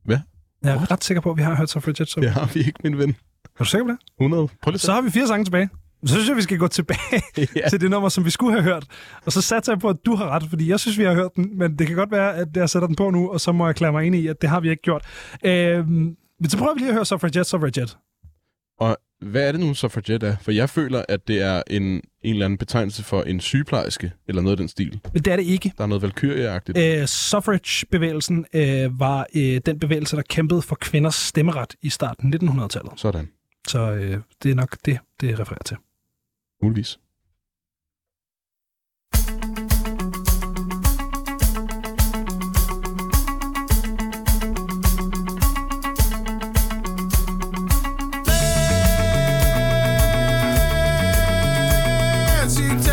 Jeg er ret sikker på, at vi har hørt Suffragette. Så... Det har vi ikke, min ven. Er du sikker på det? 100. Prøv lige Så har vi fire sange tilbage. Så synes jeg, vi skal gå tilbage [laughs] ja. [laughs] til det nummer, som vi skulle have hørt. Og så satser jeg på, at du har ret, fordi jeg synes, vi har hørt den, men det kan godt være, at jeg sætter den på nu, og så må jeg klare mig ind i, at det har vi ikke gjort. Øhm, men så prøver vi lige at høre Suffragette, Suffragette. Hvad er det nu, Suffragette er? For jeg føler, at det er en, en eller anden betegnelse for en sygeplejerske, eller noget af den stil. Men det er det ikke. Der er noget valkyrieagtigt. Øh, suffrage-bevægelsen øh, var øh, den bevægelse, der kæmpede for kvinders stemmeret i starten af 1900-tallet. Sådan. Så øh, det er nok det, det refererer til. Muligvis.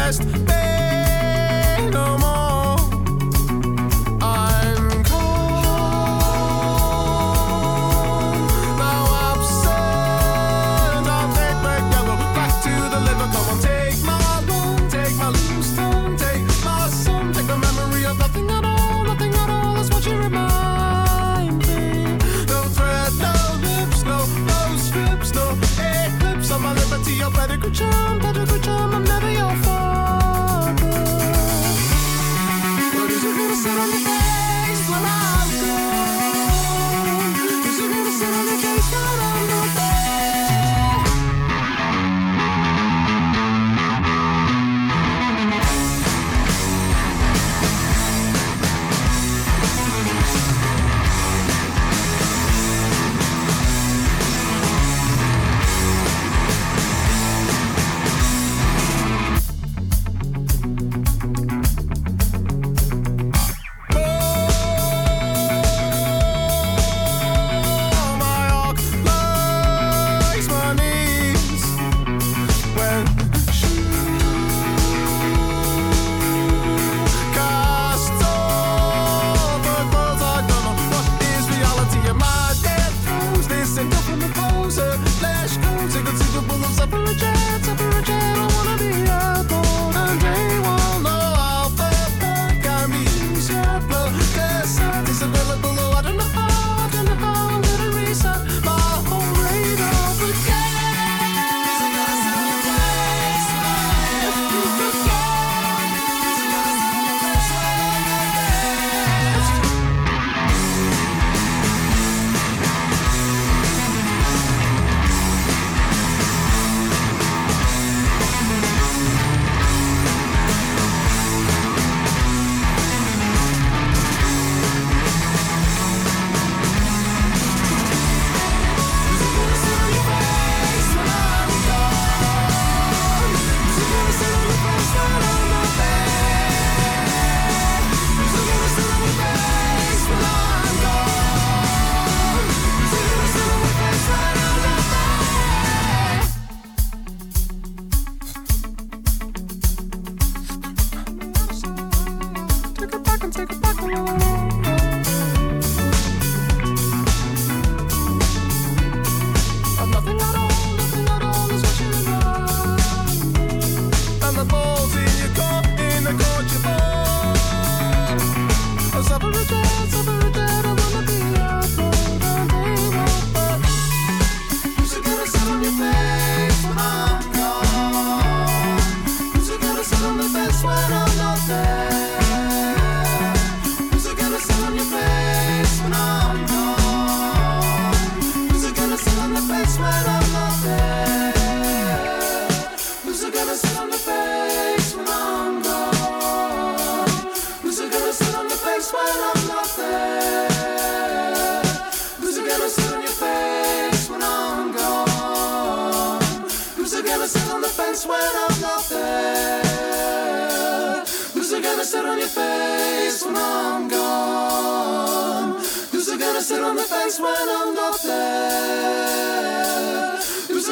best.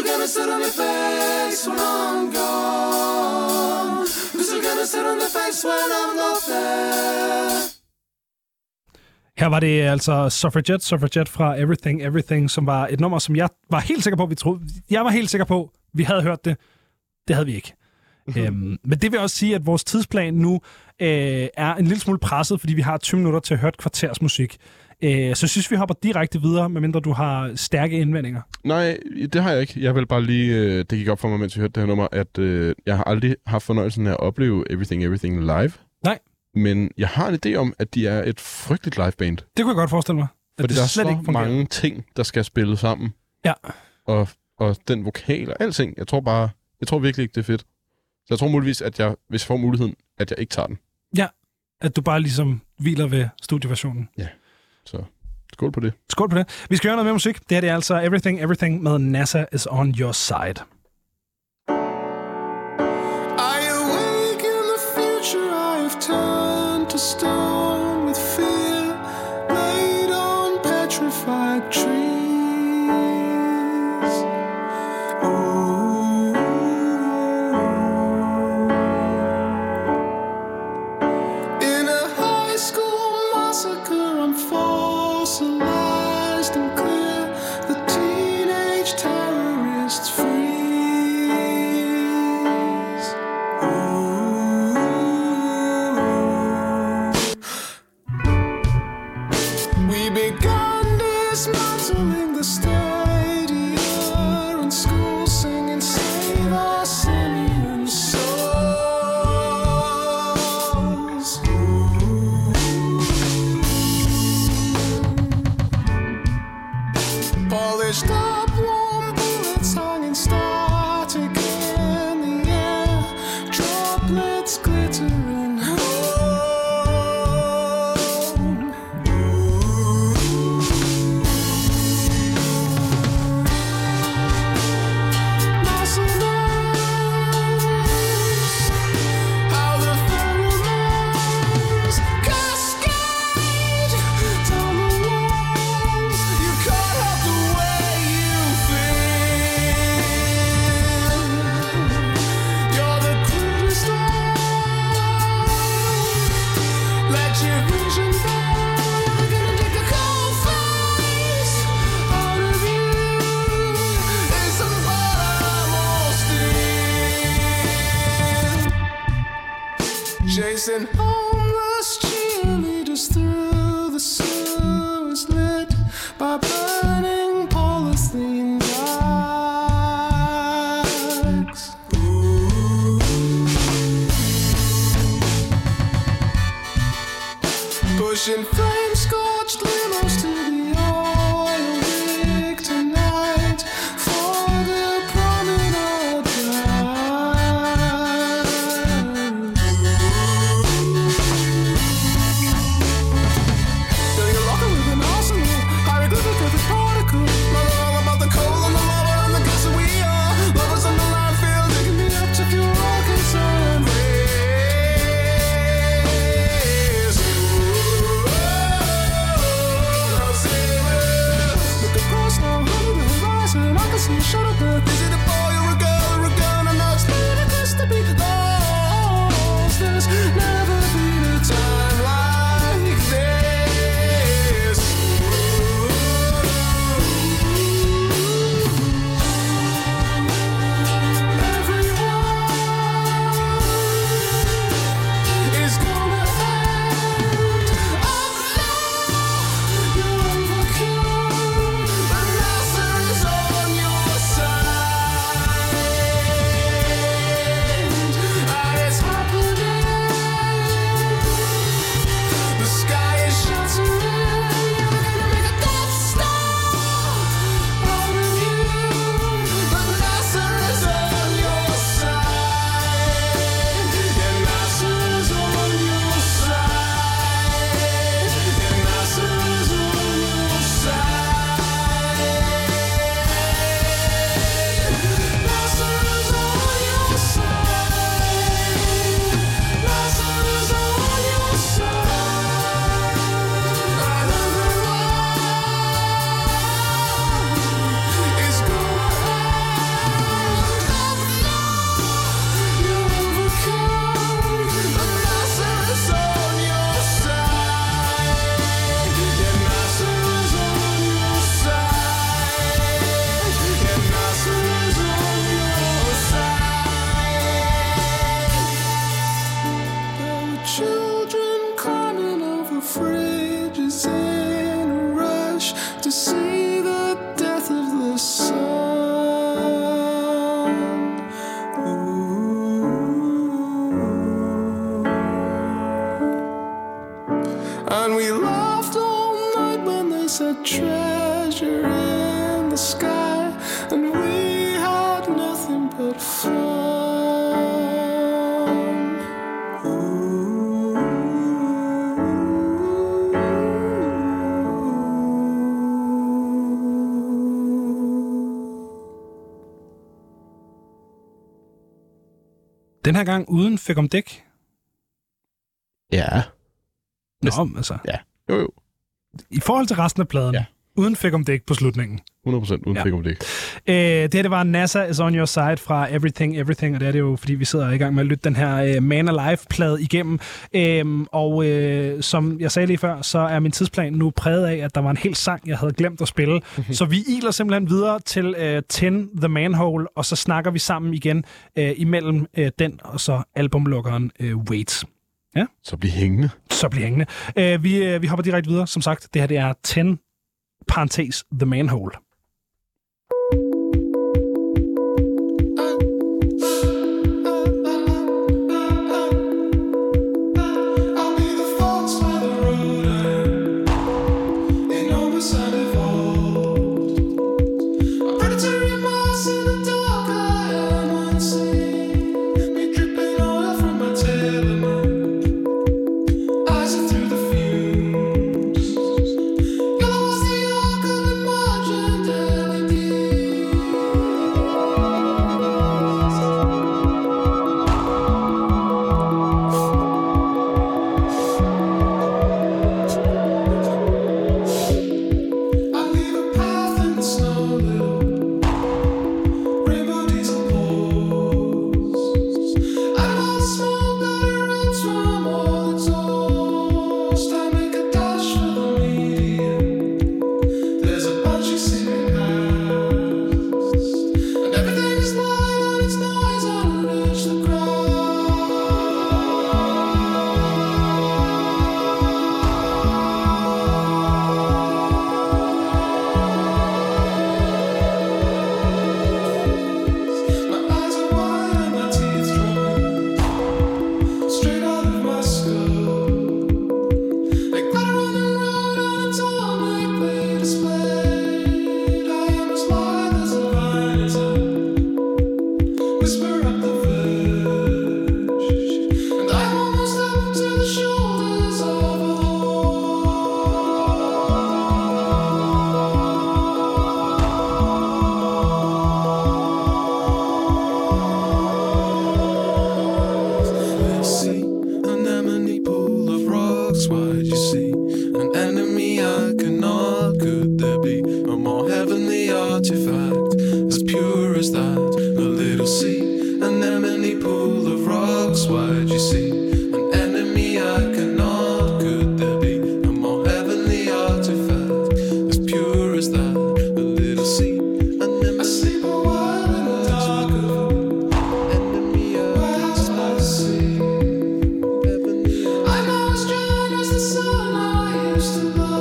It gonna sit on your face when I'm gone? Who's it gonna sit on the face when I'm not there? Her var det altså Suffragette, Suffragette fra Everything, Everything, som var et nummer, som jeg var helt sikker på, vi troede. Jeg var helt sikker på, vi havde hørt det. Det havde vi ikke. øhm, men det vil også sige, at vores tidsplan nu øh, er en lille smule presset, fordi vi har 20 minutter til at høre et kvarters musik. Øh, så synes, vi hopper direkte videre, medmindre du har stærke indvendinger. Nej, det har jeg ikke. Jeg vil bare lige... Øh, det gik op for mig, mens vi hørte det her nummer, at øh, jeg har aldrig haft fornøjelsen af at opleve Everything Everything live. Nej. Men jeg har en idé om, at de er et frygteligt liveband. Det kunne jeg godt forestille mig. Fordi det der er slet så ikke fungerer. mange ting, der skal spilles sammen. Ja. Og, og den vokal og alting. Jeg tror bare... Jeg tror virkelig ikke, det er fedt. Så jeg tror muligvis, at jeg, hvis jeg får muligheden, at jeg ikke tager den. At du bare ligesom hviler ved studieversionen. Så skål på det. Skål på det. Vi skal høre noget mere musik. Det her det er altså Everything, Everything med NASA is on your side. I awake in the future. I have turned to stone Chasing Den her gang uden fik om dæk. Ja. Nå, altså, Jo, jo. i forhold til resten af pladen, Ja. uden fik om dæk på slutningen. 100% uden Ja. ja. om det. Øh, det her, det var NASA is on your side fra Everything Everything, og det er det jo, fordi vi sidder i gang med at lytte den her øh, Man Alive-plade igennem. Øhm, og øh, som jeg sagde lige før, så er min tidsplan nu præget af, at der var en hel sang, jeg havde glemt at spille. så vi iler simpelthen videre til øh, 10 The Manhole, og så snakker vi sammen igen øh, imellem øh, den og så albumlukkeren øh, Wait. Så bliv hængende. Så bliv hængende. Øh, vi, øh, vi hopper direkte videre. Som sagt, det her det er 10 parentes The Manhole. someone I used to love.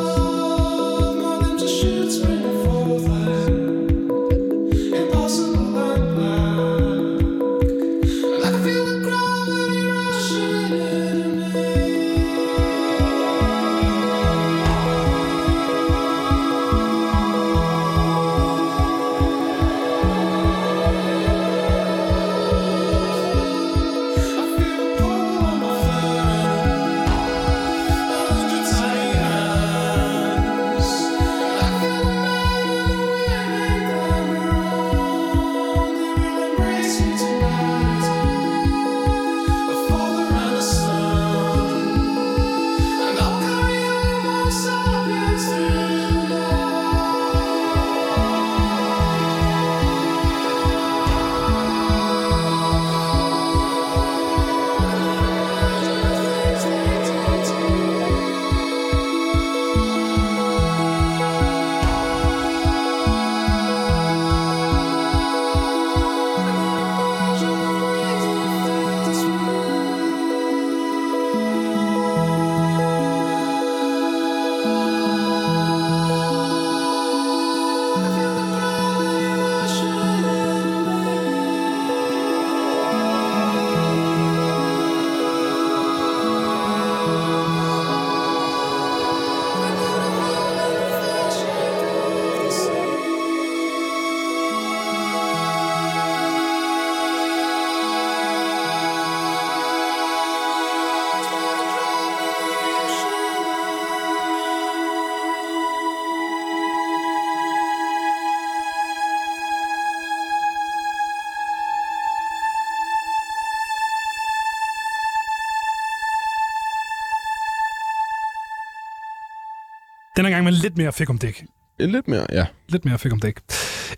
Den gang med lidt mere fik om dæk. Lidt mere, ja. Lidt mere fik om dæk.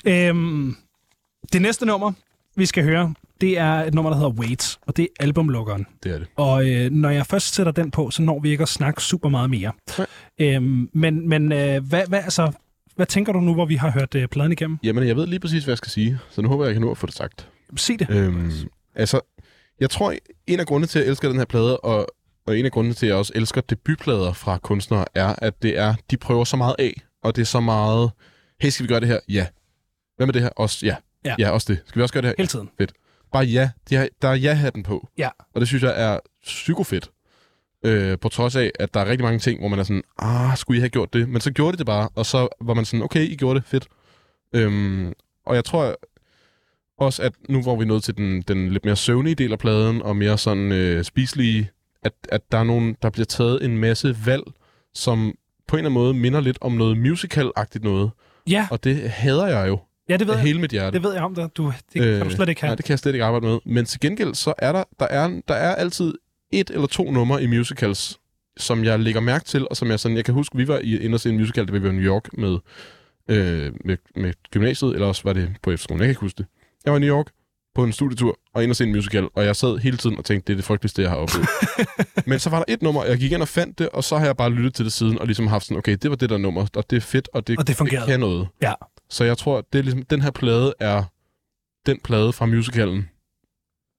Øhm, det næste nummer, vi skal høre, det er et nummer, der hedder Wait, og det er albumlukkeren. Det er det. Og øh, når jeg først sætter den på, så når vi ikke at snakke super meget mere. Nej. Øhm, men men øh, hvad, hvad, altså, hvad tænker du nu, hvor vi har hørt øh, pladen igennem? Jamen, jeg ved lige præcis, hvad jeg skal sige, så nu håber jeg, jeg kan nå at få det sagt. Sig det. Øhm, altså, jeg tror, en af grundene til, at jeg elsker den her plade, og, og en af grundene til, at jeg også elsker debutplader fra kunstnere, er, at det er, de prøver så meget af, og det er så meget, hey, skal vi gøre det her? Ja. Hvad med det her? Også ja. Ja. Ja, også det. Skal vi også gøre det her? Hele tiden. Bare ja. De har, der er ja-hatten på. Ja. Og det synes jeg er psykofedt. Øh, på trods af, at der er rigtig mange ting, hvor man er sådan, ah, skulle I have gjort det? Men så gjorde de det bare, og så var man sådan, okay, I gjorde det, fedt. Øhm, og jeg tror også, at nu hvor vi er nået til den, den lidt mere søvnige del af pladen, og mere sådan øh, spiselige, at, at der er nogen, der bliver taget en masse valg, som på en eller anden måde minder lidt om noget musical-agtigt noget. Ja, Og det hader jeg jo ja det ved jeg. hele mit hjerte. Det ved jeg om dig. Du, det øh, kan du slet ikke have. Nej, det kan jeg slet ikke arbejde med. Men til gengæld, så er der, der er, der er altid et eller to numre i musicals, som jeg lægger mærke til, og som jeg sådan, jeg kan huske, vi var i inde og se en musical, vi var i New York med, øh, med, med gymnasiet, eller også var det på efterskolen, jeg kan ikke huske det. Jeg var i New York på en studietur, og ind og se en musical, og jeg sad hele tiden og tænkte, det er det frygteligste, jeg har oplevet. [laughs] Men så var der et nummer, og jeg gik ind og fandt det, og så har jeg bare lyttet til det siden, og ligesom haft sådan, okay, det var det der nummer, og det er fedt, og det, Og det fungerede. det kan noget. Ja. Så jeg tror, det er ligesom, den her plade er den plade fra musicalen,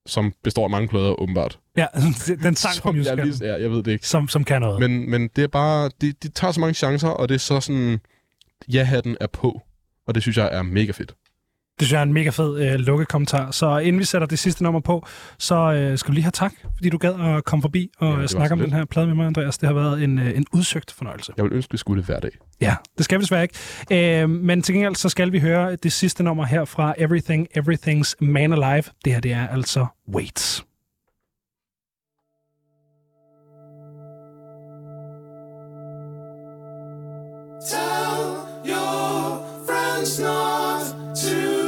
som består af mange plader, åbenbart. Ja, [laughs] den sang fra jeg, musicalen, lige, ja, jeg ved det ikke. som, som kan noget. Men, men det er bare, de, de tager så mange chancer, og det er så sådan, ja-hatten er på. Og det synes jeg er mega fedt. Det synes jeg er en mega fed øh, lukkekommentar. Så inden vi sætter det sidste nummer på, så øh, skal du lige have tak, fordi du gad at komme forbi og Ja, snakke om lidt. den her plade med mig, Andreas. Det har været en, øh, en udsøgt fornøjelse. Jeg vil ønske, vi skulle det hver dag. Ja, det skal vi desværre ikke. Øh, men til gengæld så skal vi høre det sidste nummer her fra Everything, Everything's Man Alive. Det her, det er altså Wait. Tell your friends not to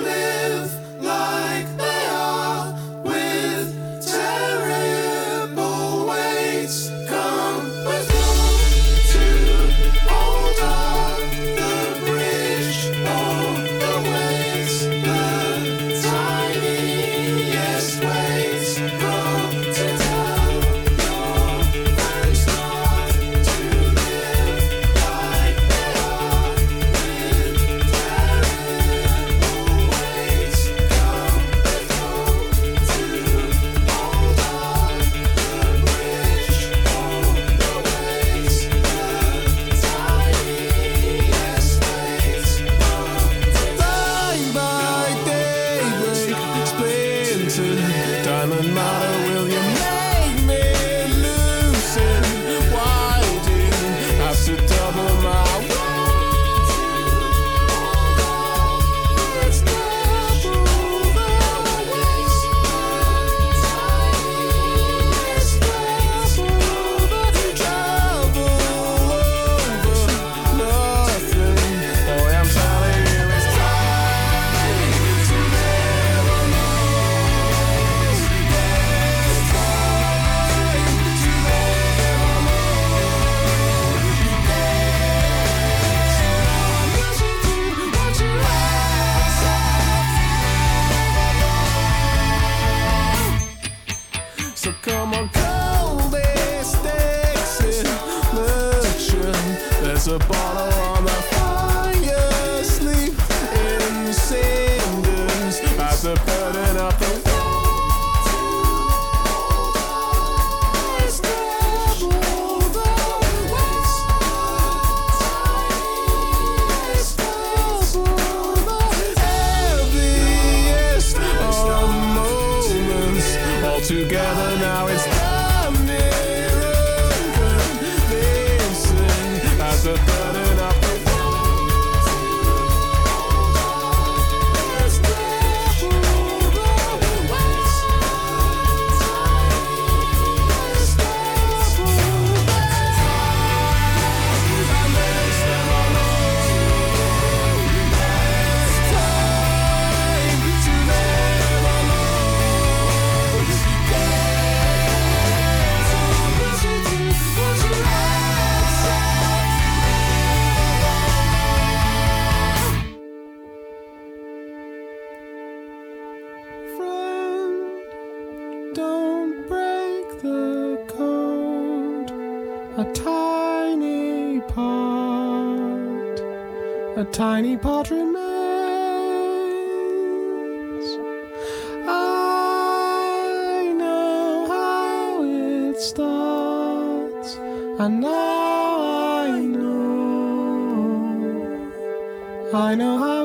tiny part remains. I know how it starts, and now I know. I know how